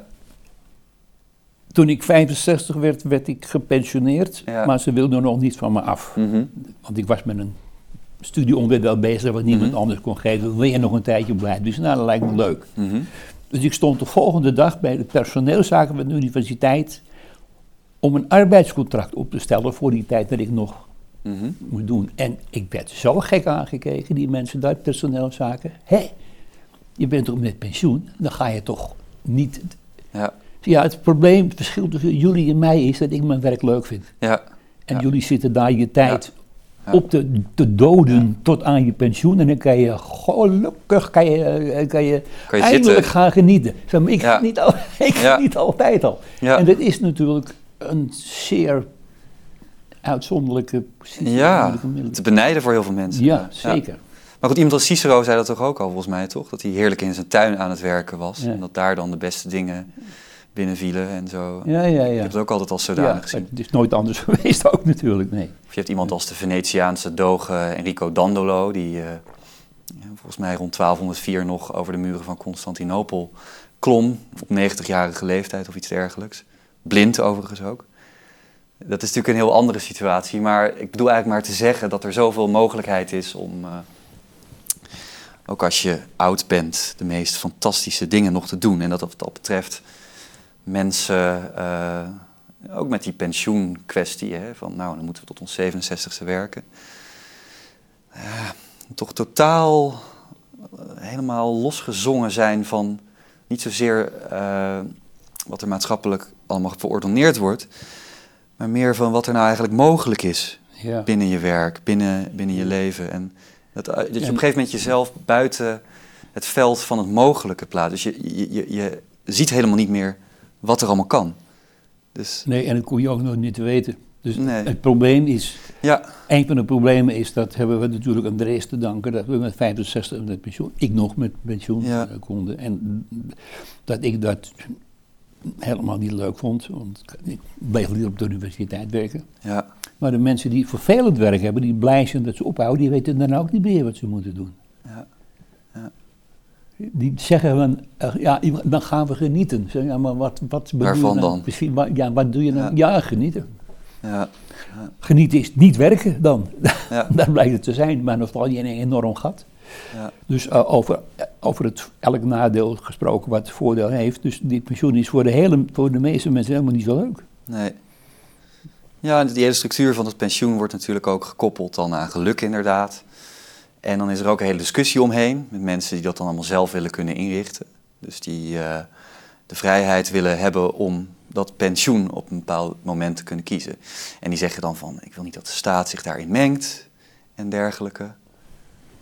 Toen ik 65 werd, werd ik gepensioneerd, Ja. maar ze wilden nog niet van me af. mhm, Want ik was met een studieonderdeel bezig wat niemand Mhm. anders kon geven. Wil je nog een tijdje blijven? Dus nou, dat lijkt me leuk. mhm. Dus ik stond de volgende dag bij de personeelszaken van de universiteit om een arbeidscontract op te stellen voor die tijd dat ik nog moet doen. En ik werd zo gek aangekeken, die mensen daar, personeelszaken. Hé, je bent toch met pensioen? Dan ga je toch niet... Ja, Ja, het probleem, het verschil tussen jullie en mij is dat ik mijn werk leuk vind. ja, En Ja. jullie zitten daar je tijd Ja. op te, te doden tot aan je pensioen. En dan kan je gelukkig kan je, eh, kan je, Kan je eindelijk zitten. gaan genieten. Zeg maar, ik Ja. geniet, al, ik geniet altijd al. En dat is natuurlijk een zeer uitzonderlijke positie. ja. te benijden voor heel veel mensen. Ja, zeker. Maar goed, iemand als Cicero zei dat toch ook al volgens mij, toch? Dat hij heerlijk in zijn tuin aan het werken was. En dat daar dan de beste dingen binnenvielen en zo. Ja, ja, ja. heb het ook altijd als zodanig ja gezien. het is nooit anders geweest ook natuurlijk, nee. Of je hebt iemand als de Venetiaanse doge Enrico Dandolo, die eh, volgens mij rond 1204 nog over de muren van Constantinopel klom, op 90-jarige leeftijd of iets dergelijks. Blind overigens ook. Dat is natuurlijk een heel andere situatie, maar ik bedoel eigenlijk maar te zeggen dat er zoveel mogelijkheid is om, eh, ook als je oud bent, de meest fantastische dingen nog te doen. En dat wat dat betreft mensen, eh, ook met die pensioenkwestie, hè, van nou, dan moeten we tot ons 67ste werken. Eh, toch totaal eh, helemaal losgezongen zijn van niet zozeer wat er maatschappelijk allemaal verordoneerd wordt, maar meer van wat er nou eigenlijk mogelijk is Ja. binnen je werk, binnen, binnen je leven. En dat, dat je op En- een gegeven moment jezelf buiten het veld van het mogelijke plaatst. Dus je, je, je, je ziet helemaal niet meer wat er allemaal kan. Dus Nee, en dat kon je ook nog niet weten. Dus Nee. het probleem is, ja, een van de problemen is, dat hebben we natuurlijk aan Drees te danken, dat we met 65 met pensioen, ik nog met pensioen Ja. konden. En dat ik dat helemaal niet leuk vond, want ik bleef liever op de universiteit werken. ja, Maar de mensen die vervelend werk hebben, die blij zijn dat ze ophouden, die weten dan ook niet meer wat ze moeten doen. Die zeggen van, eh, ja, dan gaan we genieten. Zeg, ja, maar wat, wat bedoel je Waarvan nou dan? Precies, wa- ja, wat doe je nou? Ja, genieten. ja, Genieten is niet werken dan. ja, Daar blijkt het te zijn, maar dan val je in een enorm gat. ja, Dus eh, over, eh, over het, elk nadeel gesproken wat voordeel heeft. Dus die pensioen is voor de, hele, voor de meeste mensen helemaal niet zo leuk. nee. Ja, en die hele structuur van het pensioen wordt natuurlijk ook gekoppeld dan aan geluk inderdaad. En dan is er ook een hele discussie omheen met mensen die dat dan allemaal zelf willen kunnen inrichten. Dus die eh, de vrijheid willen hebben om dat pensioen op een bepaald moment te kunnen kiezen. En die zeggen dan van, ik wil niet dat de staat zich daarin mengt en dergelijke.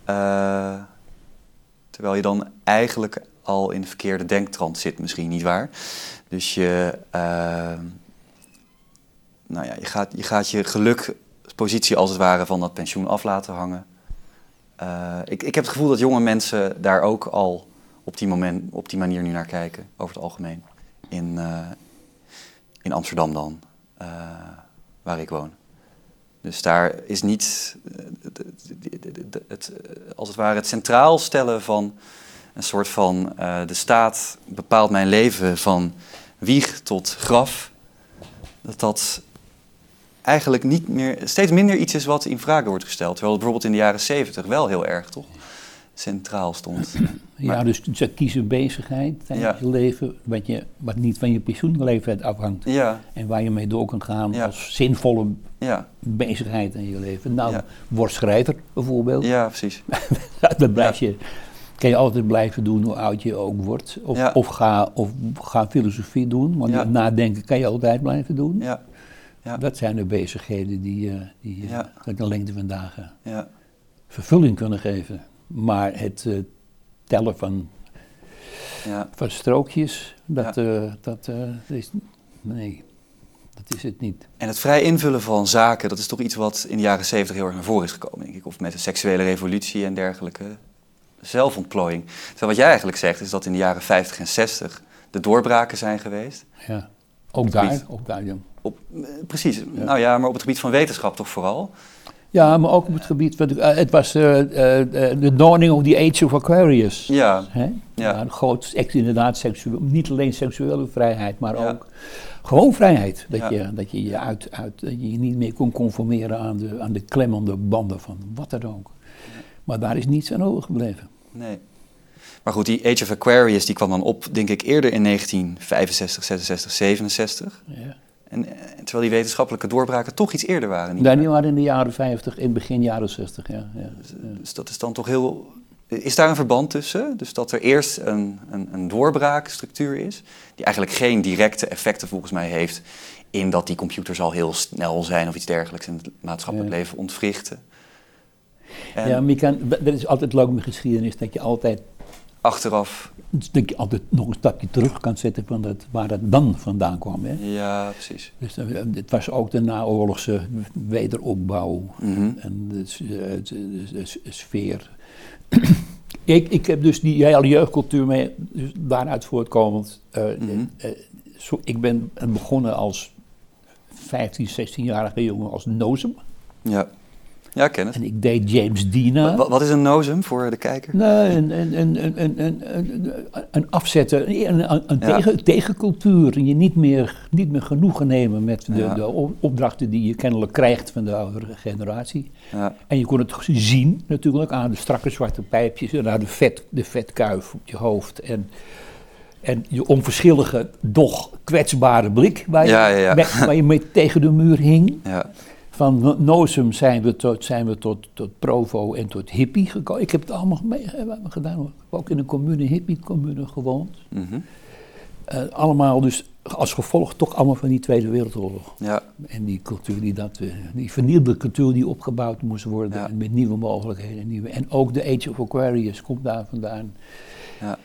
Eh, terwijl je dan eigenlijk al in de verkeerde denktrand zit, misschien niet waar. Dus je, eh, nou ja, je, gaat, je gaat je gelukpositie als het ware van dat pensioen af laten hangen. Eh, ik, ik heb het gevoel dat jonge mensen daar ook al op die, moment, op die manier nu naar kijken, over het algemeen. In, eh, in Amsterdam dan, eh, waar ik woon. Dus daar is niet het, als het ware het centraal stellen van een soort van de staat bepaalt mijn leven van wieg tot graf. Dat dat eigenlijk niet meer, steeds minder iets is wat in vraag wordt gesteld. Terwijl het bijvoorbeeld in de jaren zeventig wel heel erg toch centraal stond. Ja, Maar- dus ze kiezen bezigheid tijdens Ja. je leven, wat, je, wat niet van je pensioenleeftijd afhangt. Ja, En waar je mee door kan gaan Ja. als zinvolle ja, bezigheid in je leven. Nou, word schrijver bijvoorbeeld. ja, precies. dan blijf je kan je altijd blijven doen hoe oud je ook wordt. Of, Ja. of, ga, of ga filosofie doen, want Ja. nadenken kan je altijd blijven doen. Ja, ja. Dat zijn de bezigheden die, eh die eh, Ja. de lengte van dagen ja. vervulling kunnen geven. Maar het eh, tellen van, ja. van strookjes, dat, dat is. Nee, dat is het niet. En het vrij invullen van zaken, dat is toch iets wat in de jaren zeventig heel erg naar voren is gekomen, denk ik. Of met de seksuele revolutie en dergelijke. Zelfontplooiing. Terwijl wat jij eigenlijk zegt, is dat in de jaren 50 en 60 de doorbraken zijn geweest. Ja. Ook daar, ook daar, ja. Op, eh, precies, nou ja, maar op het gebied van wetenschap toch vooral. Ja, maar ook op het gebied van. eh, het was eh, de dawning of the age of Aquarius. Ja, Hè? Ja. een groot, inderdaad, seksueel, niet alleen seksuele vrijheid, maar Ja. ook gewoon vrijheid. Dat, Ja. je, dat je je uit, uit, dat je je niet meer kon conformeren aan de, aan de klemmende banden van wat dan ook. Maar daar is niets aan overgebleven. nee. Maar goed, die Age of Aquarius die kwam dan op, denk ik, eerder in 1965, 66, 67. Ja. En, eh, terwijl die wetenschappelijke doorbraken toch iets eerder waren. Niet die waren in de jaren 50, in begin jaren 60. Ja, ja. Dus dat is dan toch heel. Is daar een verband tussen? Dus dat er eerst een, een, een doorbraakstructuur is, die eigenlijk geen directe effecten volgens mij heeft in dat die computers al heel snel zijn of iets dergelijks en het maatschappelijk Ja. leven ontwrichten. En ja, maar je kan, dat is altijd leuk met geschiedenis, dat je altijd achteraf, dat je altijd nog een stapje terug kan zetten van dat, waar dat dan vandaan kwam. Hè? ja, precies. Dus eh, het was ook de naoorlogse wederopbouw Mhm. en de, s- de- de- de s- sfeer. ik, ik heb dus die hele jeugdcultuur mee, dus daaruit voortkomend. eh, Mhm. eh, zo, ik ben begonnen als 15, 16-jarige jongen als nozem. Ja, ja, ik ken. En ik deed James Dina. Wat, wat is een nozem voor de kijker? Een, een, een, een, een, een een, een tegencultuur. En je niet meer, niet meer genoegen nemen met de, opdrachten die je kennelijk krijgt van de oudere generatie. Ja. En je kon het zien natuurlijk aan de strakke zwarte pijpjes en aan de, vet, de vetkuif op je hoofd. En, en je onverschillige, doch kwetsbare blik waar je, waar je mee tegen de muur hing. Van No- Nozem zijn we, tot, zijn we tot, tot Provo en tot Hippie gekomen. Ik heb het allemaal mee, eh, gedaan hoor. Ik heb ook in een commune, hippie-commune gewoond. mhm, Eh, allemaal dus als gevolg toch allemaal van die Tweede Wereldoorlog. ja, En die cultuur die dat, eh, die vernielde cultuur die opgebouwd moest worden. Ja. Met nieuwe mogelijkheden. Nieuwe, en ook de Age of Aquarius komt daar vandaan. ja.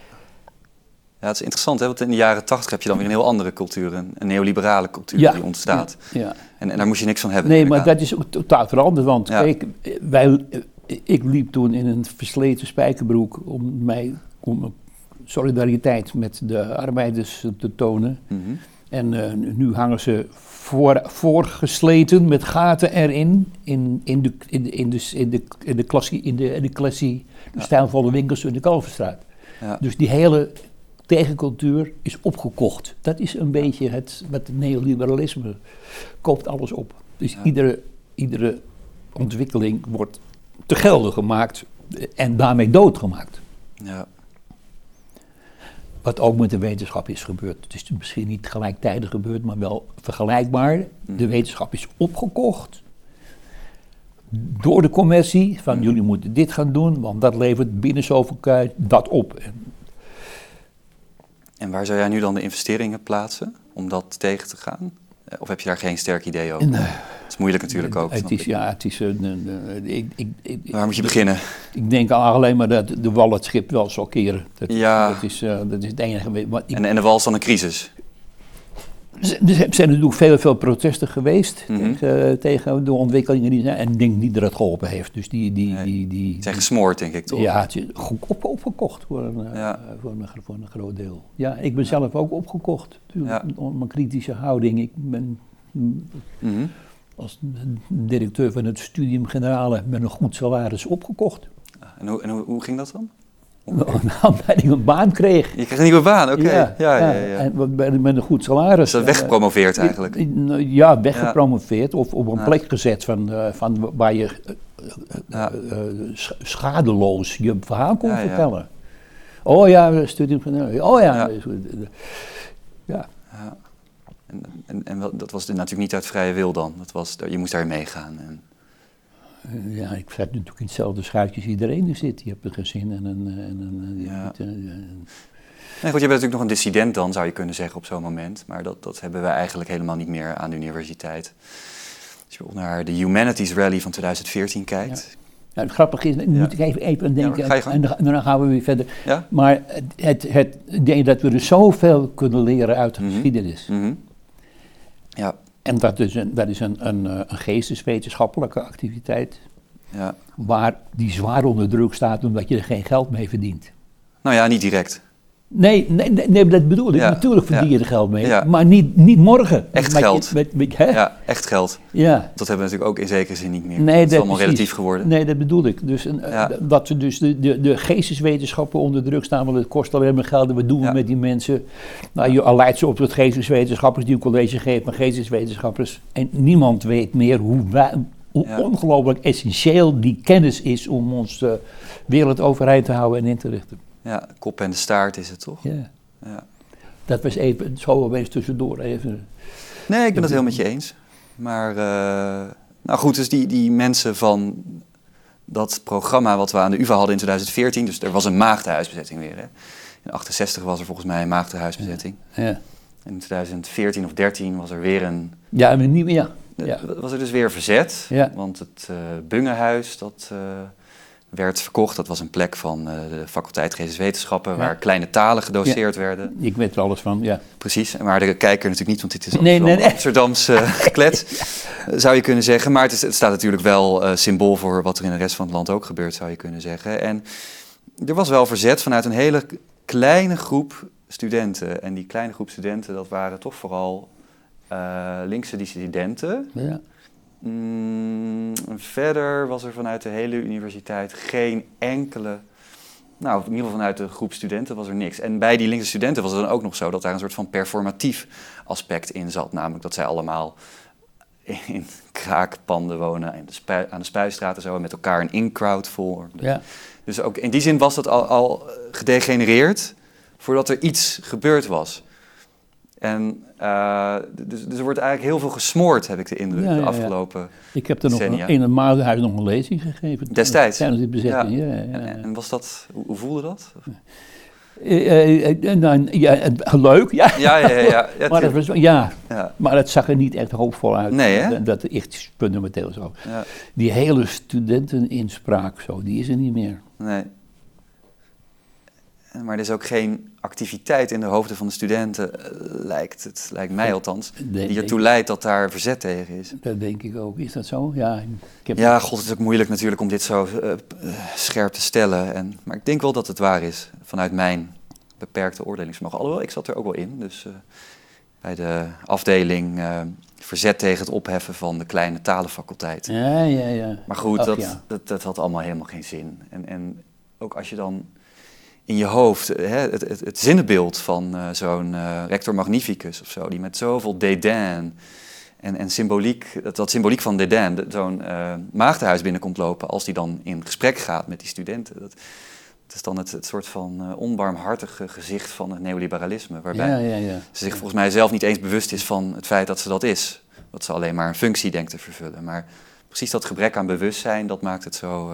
Ja, het is interessant, hè? want in de jaren tachtig heb je dan weer een heel andere cultuur, een, een neoliberale cultuur Ja. die ontstaat. Ja. En, en daar moest je niks van hebben. Nee, maar dat is ook totaal veranderd. Want kijk, wij, eh, ik liep toen in een versleten spijkerbroek om mij om solidariteit met de arbeiders te tonen. Mhm. En eh, nu hangen ze voor, voorgesleten met gaten erin in, in, de, in, de, in, de, in, de, in de klassie, in de, in de klassie, de Ja. stijlvolle winkels in de Kalverstraat. Ja. Dus die hele tegencultuur is opgekocht. Dat is een beetje het, wat het neoliberalisme koopt alles op. Dus Ja. iedere, iedere ontwikkeling wordt te gelden gemaakt en daarmee doodgemaakt. Ja. Wat ook met de wetenschap is gebeurd. Het is misschien niet gelijktijdig gebeurd, maar wel vergelijkbaar. Mm. De wetenschap is opgekocht door de commercie. Van Mm. jullie moeten dit gaan doen, want dat levert binnen zoveel tijd dat op. En En waar zou jij nu dan de investeringen plaatsen om dat tegen te gaan? Eh, Of heb je daar geen sterk idee over? Nee. Het is moeilijk natuurlijk ook. Het is, ja, het is een- ik, ik, ik, Waar moet je beginnen? Ik denk al alleen maar dat de wal het schip wel zal keren. Dat, Ja. dat, is, eh, dat is het enige. En, en de wal is dan een crisis. Er zijn natuurlijk veel, veel protesten geweest Mhm. tegen, tegen de ontwikkelingen die zijn. En ik denk niet dat het geholpen heeft. Dus die. die, Nee. die, die, zijn gesmoord, denk ik, toch? ja, het is goed op, opgekocht voor een, eh, Ja. voor, een, voor een groot deel. Ja, ik ben zelf ook opgekocht. Ja. Om mijn kritische houding. Ik ben mm, Mhm. als directeur van het Studium Generale met een goed salaris opgekocht. En, hoe, en hoe, hoe ging dat dan? Nou, omdat ik een baan kreeg. Je kreeg een nieuwe baan, oké. Ja, ja, ja, En met een goed salaris. Dus dat weggepromoveerd eigenlijk. Eh, eh, Ja, weggepromoveerd of op een plek gezet van, eh, van waar je eh, eh, eh, schadeloos je verhaal kon vertellen. Oh ja, studium van. Oh ja. Ja. En, en, en dat was natuurlijk niet uit vrije wil dan. Dat was, je moest daarin meegaan. En, Eh, ja, ik zat natuurlijk in hetzelfde schuitje als iedereen er zit. Je hebt een gezin en een... En een Ja. eh, eh, Nee, goed, je bent natuurlijk nog een dissident dan, zou je kunnen zeggen, op zo'n moment. Maar dat, dat hebben we eigenlijk helemaal niet meer aan de universiteit. Als je naar de Humanities Rally van 2014 kijkt. ja, het grappige is, Ja. moet ik even, even aan denken, Ja, gang. en dan, gaan we weer verder. Ja? Maar het, het, denk dat we er zoveel kunnen leren uit de Mhm. geschiedenis. Mhm. Ja, En dat is, een, dat is een, een, eh, een geesteswetenschappelijke activiteit, ja. waar die zwaar onder druk staat omdat je er geen geld mee verdient. Nou ja, niet direct. Nee, nee, nee, nee, dat bedoel ik. Ja, Natuurlijk verdien je er geld mee, Ja. maar niet, niet morgen. Echt Met geld. met- met- hè? Ja, echt geld. Ja. Dat hebben we natuurlijk ook in zekere zin niet meer. Nee, het is dat allemaal precies. relatief geworden. Nee, dat bedoel ik. Dus een, Ja. eh, dat ze dus de, de, de geesteswetenschappen onder druk staan, want het kost alleen maar geld. En wat doen we met die mensen? Nou, je leidt ze op tot geesteswetenschappers die een college geven, maar geesteswetenschappers. En niemand weet meer hoe, wij- hoe ongelooflijk essentieel die kennis is om ons de wereld overeind te houden en in te richten. Ja, kop en de staart is het toch? Ja. Ja. Dat was even, zo opeens tussendoor even. Nee, ik ben het heel met je eens. Maar, eh, nou goed, dus die, die mensen van dat programma wat we aan de UvA hadden in 2014, dus er was een maagdenhuisbezetting weer. Hè? In 68 was er volgens mij een maagdenhuisbezetting. Ja, in 2014 of 13 was er weer een, ja maar niet meer. Ja. Ja. was er dus weer verzet. Ja. Want het eh Bungehuis, dat eh, werd verkocht. Dat was een plek van eh, de faculteit Geesteswetenschappen, Ja. waar kleine talen gedoseerd werden. Ik weet er alles van, ja. Precies, maar de kijker natuurlijk niet, want dit is Nee, Amsterdam, nee, nee. Amsterdams eh, geklet, eh, zou je kunnen zeggen. Maar het, is, het staat natuurlijk wel eh, symbool voor wat er in de rest van het land ook gebeurt, zou je kunnen zeggen. En er was wel verzet vanuit een hele kleine groep studenten. En die kleine groep studenten, dat waren toch vooral eh, linkse dissidenten. ja. Mm, verder was er vanuit de hele universiteit geen enkele. Nou, in ieder geval vanuit de groep studenten was er niks. En bij die linkse studenten was het dan ook nog zo dat daar een soort van performatief aspect in zat. Namelijk dat zij allemaal in kraakpanden wonen en de spui- aan de Spuistraat en zo en met elkaar een in-crowd vormden. ja. Dus ook in die zin was dat al, al gedegenereerd voordat er iets gebeurd was. En eh, dus, dus er wordt eigenlijk heel veel gesmoord, heb ik de indruk, Ja, ja, de afgelopen. Ik heb er nog een, in het Maardenhuis nog een lezing gegeven. Destijds? Tijdens bezetting, ja. En, was dat, hoe, voelde dat? Eh, eh, nou, ja, leuk, ja. Ja, ja, ja. ja, maar, het was, ja, ja, maar het zag er niet echt hoopvol uit. Nee, hè? Dat, dat echt fundamenteel zo. Die hele studenteninspraak, zo, die is er niet meer. nee. Maar er is ook geen activiteit in de hoofden van de studenten, eh, lijkt het, lijkt mij althans, die ertoe leidt dat daar verzet tegen is. Dat denk ik ook. Is dat zo? Ja, ik heb Ja, god, het is ook moeilijk natuurlijk om dit zo eh, scherp te stellen. En, maar ik denk wel dat het waar is, vanuit mijn beperkte oordelingsvermogen. Alhoewel, ik zat er ook wel in. Dus eh, bij de afdeling verzet tegen het opheffen van de kleine talenfaculteit. Ja, ja, ja. Maar goed, Ach, dat, ja. dat, dat had allemaal helemaal geen zin. En, en ook als je dan in je hoofd eh, hè, het, het, het zinnenbeeld van eh, zo'n eh, rector magnificus of zo, die met zoveel dédain en, en symboliek, dat, dat symboliek van dédain, zo'n maagdenhuis binnenkomt lopen als die dan in gesprek gaat met die studenten. Dat, dat is dan het, het soort van onbarmhartige gezicht van het neoliberalisme, waarbij Ja, ja, ja. ze zich volgens mij zelf niet eens bewust is van het feit dat ze dat is. Dat ze alleen maar een functie denkt te vervullen. Maar precies dat gebrek aan bewustzijn, dat maakt het zo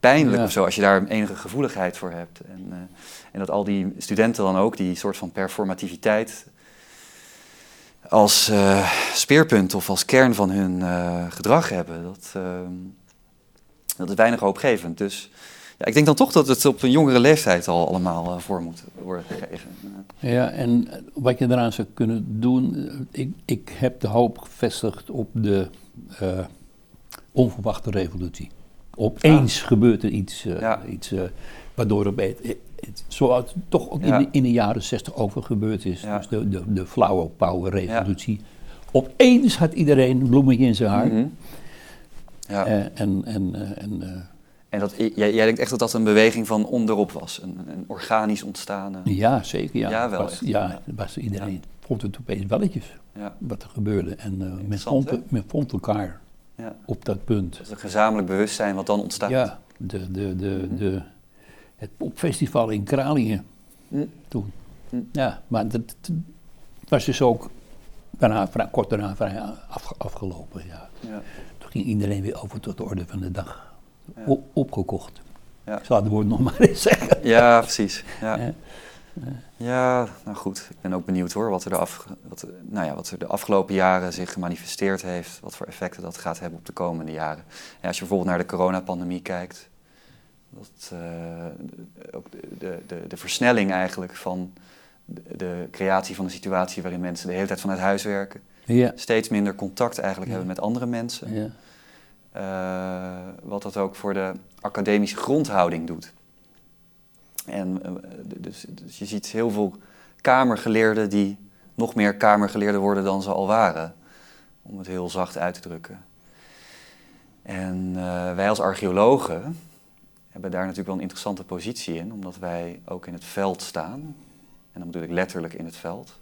pijnlijk Ja. of zo, als je daar enige gevoeligheid voor hebt. En, eh, en dat al die studenten dan ook die soort van performativiteit als eh, speerpunt of als kern van hun eh, gedrag hebben. Dat, dat is weinig hoopgevend. Dus ja, ik denk dan toch dat het op een jongere leeftijd al allemaal voor moet worden gegeven. Ja, en wat je eraan zou kunnen doen, ik, ik heb de hoop gevestigd op de onverwachte revolutie. Opeens gebeurt er iets, eh, Ja. iets eh, waardoor het, het, het- zoals het toch ook Ja. in, de, in de jaren zestig over gebeurd is, Ja. dus de, de, de flower power revolutie. Opeens had iedereen een bloemetje in zijn haar. Mhm. Ja. Eh, en en, en eh, En dat, jij, jij denkt echt dat dat een beweging van onderop was, een, een organisch ontstaan. eh. ja, zeker. Ja, Ja, wel was, echt. ja, Ja. was iedereen vond het opeens welletjes Ja, wat er gebeurde. En eh, men, vond, men vond elkaar ja. op dat punt. Dat is een gezamenlijk bewustzijn wat dan ontstaat. Ja, de, de, de, Mhm. de, het popfestival in Kralingen Hm. toen. Hm. Ja, maar dat, was dus ook daarna, kort daarna vrij af, afgelopen. Ja. Ja. Toen ging iedereen weer over tot de orde van de dag. Ja. O- opgekocht. Ja. Ik zal het woord nog maar eens zeggen. Ja, precies. Ja. Ja. nou goed. Ik ben ook benieuwd hoor, wat er, de af, wat, nou ja, wat er de afgelopen jaren zich gemanifesteerd heeft. Wat voor effecten dat gaat hebben op de komende jaren. Ja, als je bijvoorbeeld naar de coronapandemie kijkt. Dat, eh, ook de, de, de, versnelling eigenlijk van de, de creatie van een situatie waarin mensen de hele tijd vanuit huis werken. Ja. Steeds minder contact eigenlijk Ja. hebben met andere mensen. ja. Eh, wat dat ook voor de academische grondhouding doet. En eh, dus, dus je ziet heel veel kamergeleerden die nog meer kamergeleerden worden dan ze al waren. Om het heel zacht uit te drukken. En eh, wij als archeologen hebben daar natuurlijk wel een interessante positie in, omdat wij ook in het veld staan. En dan bedoel ik letterlijk in het veld.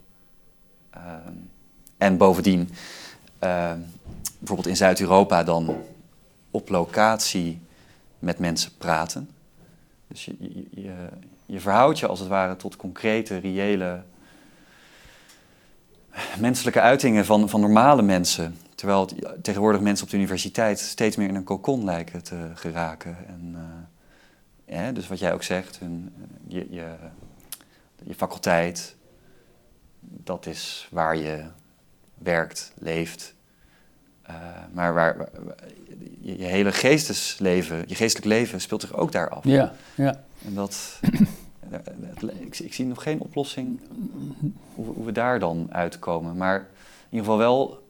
Ehm, en bovendien, ehm, bijvoorbeeld in Zuid-Europa dan op locatie met mensen praten. Dus je, je, je, verhoudt je als het ware tot concrete, reële menselijke uitingen van, van normale mensen. Terwijl tegenwoordig mensen op de universiteit steeds meer in een cocon lijken te geraken. En, eh, dus wat jij ook zegt, hun, je, je, je faculteit, dat is waar je werkt, leeft. Uh, maar waar, waar, je, je, hele geestesleven, je geestelijk leven speelt zich ook daar af. Ja, ja. En dat, ik, ik, zie nog geen oplossing hoe, hoe, we daar dan uitkomen. Maar in ieder geval wel,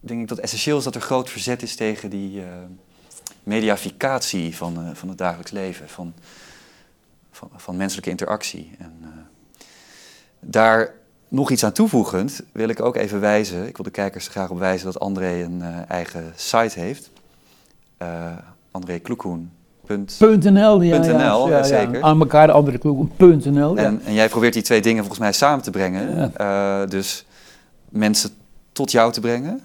denk ik dat essentieel is dat er groot verzet is tegen die uh, mediaficatie van, uh, van het dagelijks leven, van, van, van menselijke interactie. En daar nog iets aan toevoegend wil ik ook even wijzen, ik wil de kijkers er graag op wijzen dat André een uh, eigen site heeft. Uh, André Kloekhoen. .nl, ja, ja, ja, zeker. Aan elkaar de andere Kloekhoen.nl. En, en, jij probeert die twee dingen volgens mij samen te brengen. Uh, dus mensen tot jou te brengen,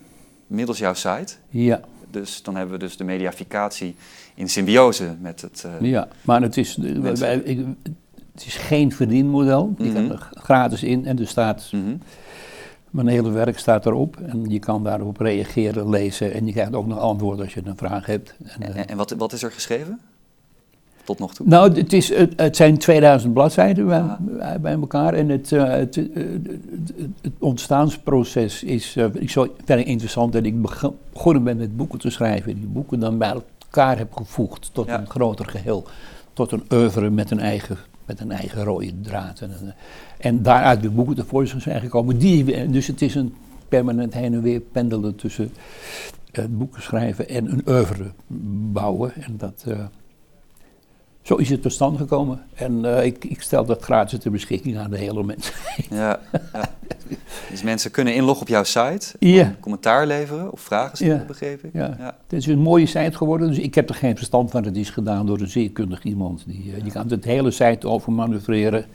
middels jouw site. Ja. Dus dan hebben we dus de mediaficatie in symbiose met het... Uh, ja, maar het is, wij, ik, het is geen verdienmodel. Je Mhm. kan er gratis in en er staat... Mm -hmm. Mijn hele werk staat erop en je kan daarop reageren, lezen en je krijgt ook nog antwoord als je een vraag hebt. En, en, en wat, wat, is er geschreven? Tot nog toe? Nou, het, is, het, het zijn 2000 bladzijden bij, ah. bij elkaar en het, uh, het, uh, het, ontstaansproces is uh, ik zo verder interessant dat ik begonnen ben met boeken te schrijven. Die boeken dan bij elkaar heb gevoegd tot ja. een groter geheel, tot een oeuvre met een eigen met een eigen rode draad. En, en daaruit de boeken tevoorschijn zijn gekomen. Die, dus het is een permanent heen en weer pendelen tussen uh, boeken schrijven en een oeuvre bouwen. En dat, zo is het tot stand gekomen. En uh, ik, ik, stel dat gratis ter beschikking aan de hele mensheid. Ja, ja. Dus mensen kunnen inloggen op jouw site, ja. commentaar leveren of vragen stellen, ja. begreep ik. Ja. ja. Het is een mooie site geworden, dus ik heb er geen verstand van. Het is gedaan door een zeer kundig iemand. Die, uh, die kan het hele site over manoeuvreren.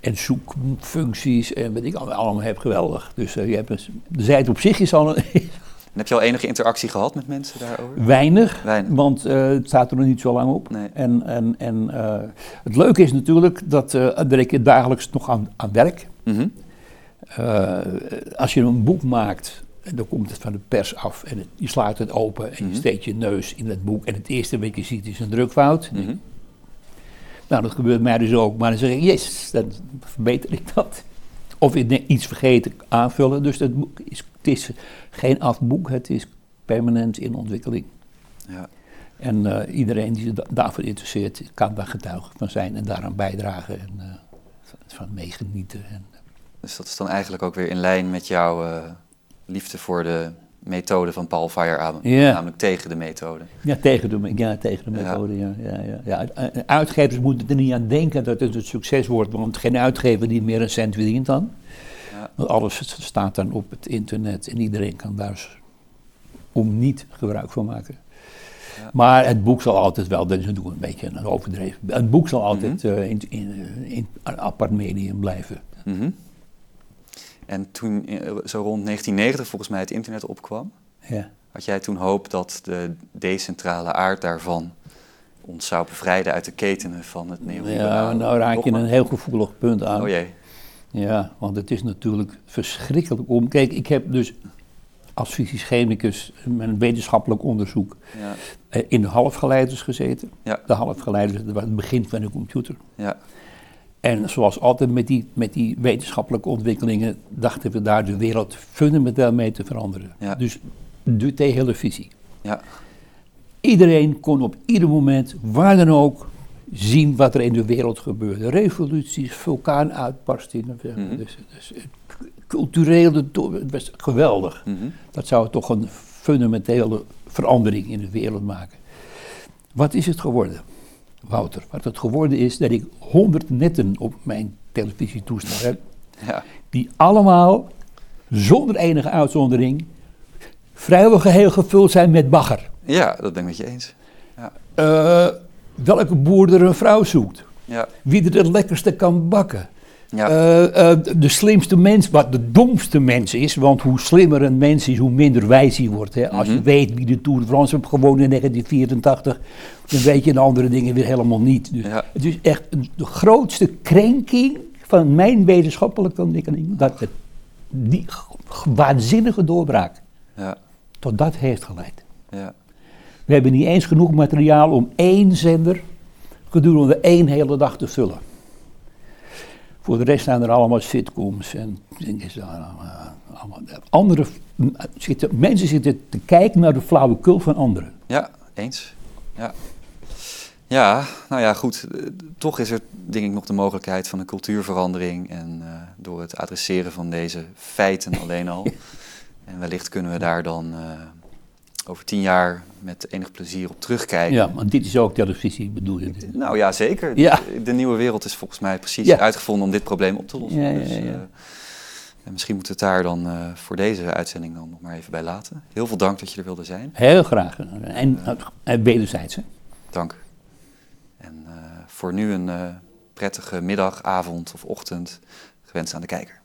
En zoekfuncties en wat ik allemaal heb, geweldig. Dus uh, je hebt een, de site op zich is al een, en heb je al enige interactie gehad met mensen daarover? Weinig, Weinig. want uh, het staat er nog niet zo lang op. Nee. En, en, en uh, het leuke is natuurlijk dat, uh, dat ik dagelijks nog aan, aan werk. Mm -hmm. als je een boek maakt, dan komt het van de pers af en het, je slaat het open en Mhm. je mm -hmm. steekt je neus in het boek. En het eerste wat je ziet is een drukfout. Mm -hmm. Nou, dat gebeurt mij dus ook. Maar dan zeg ik, yes, dan verbeter ik dat. Of iets vergeten aanvullen. Dus het, boek is, het is geen afboek, het is permanent in ontwikkeling. Ja. En uh, iedereen die zich daarvoor interesseert, kan daar getuige van zijn en daaraan bijdragen en uh, van meegenieten. En, dus dat is dan eigenlijk ook weer in lijn met jouw uh, liefde voor de methode van Paul Feyerabend, ja. namelijk tegen de methode. Ja, tegen de, ja, tegen de methode, ja. ja, ja, ja. Uitgevers moeten er niet aan denken dat het een succes wordt, want geen uitgever die meer een cent verdient dan. Ja. Want alles staat dan op het internet en iedereen kan daar om niet gebruik van maken. Ja. Maar het boek zal altijd wel, dat is natuurlijk een beetje een overdreven. Het boek zal altijd mm -hmm. uh, in, in, in, een apart medium blijven. Mm -hmm. En toen, eh, zo rond 1990 volgens mij het internet opkwam, ja. had jij toen hoop dat de decentrale aard daarvan ons zou bevrijden uit de ketenen van het neoliberale Ja, nou raak je een heel gevoelig punt aan. Oh jee. Ja, want het is natuurlijk verschrikkelijk om. Kijk, ik heb dus als fysisch chemicus een wetenschappelijk onderzoek Ja. eh, in de halfgeleiders gezeten. Ja. De halfgeleiders, dat was het begin van de computer. Ja. En zoals altijd met die, met die wetenschappelijke ontwikkelingen dachten we daar de wereld fundamenteel mee te veranderen. Ja. Dus de televisie. Ja. Iedereen kon op ieder moment, waar dan ook, zien wat er in de wereld gebeurde. Revoluties, vulkaanuitbarstingen. Mhm. dus, dus het culturele, to- het was geweldig. Mhm. Dat zou toch een fundamentele verandering in de wereld maken. Wat is het geworden, Wouter? Wat het geworden is dat ik honderd netten op mijn televisietoestel heb, Ja. die allemaal, zonder enige uitzondering, vrijwel geheel gevuld zijn met bagger. ja, dat ben ik met je eens. Eh, welke boer er een vrouw zoekt. Ja. Wie er het lekkerste kan bakken. Ja. Eh, eh, de slimste mens, wat de domste mens is. Want hoe slimmer een mens is, hoe minder wijs hij wordt. Hè. Als je Mhm. weet wie de Tour de France heeft gewonnen in 1984, dan weet je de andere dingen weer helemaal niet. Dus Ja. Het is echt de grootste krenking van mijn wetenschappelijke ontwikkeling. Dat het, die waanzinnige doorbraak ja. tot dat heeft geleid. Ja. We hebben niet eens genoeg materiaal om één zender gedurende één hele dag te vullen. Voor de rest zijn er allemaal sitcoms en allemaal. Andere, zitten, mensen zitten te kijken naar de flauwekul van anderen. Ja, eens. Ja. Ja, nou ja, goed. eh, Toch is er denk ik nog de mogelijkheid van een cultuurverandering. En eh, door het adresseren van deze feiten alleen al. En wellicht kunnen we daar dan eh, over tien jaar met enig plezier op terugkijken. Ja, want dit is ook televisie, bedoel je? Nou ja, zeker. Ja. De, de nieuwe wereld is volgens mij precies Ja. uitgevonden om dit probleem op te lossen. Ja, Dus, eh, en misschien moeten we het daar dan eh, voor deze uitzending dan nog maar even bij laten. Heel veel dank dat je er wilde zijn. Heel graag. En, en wederzijds. Hè? Dank. En eh, voor nu een eh, prettige middag, avond of ochtend gewenst aan de kijker.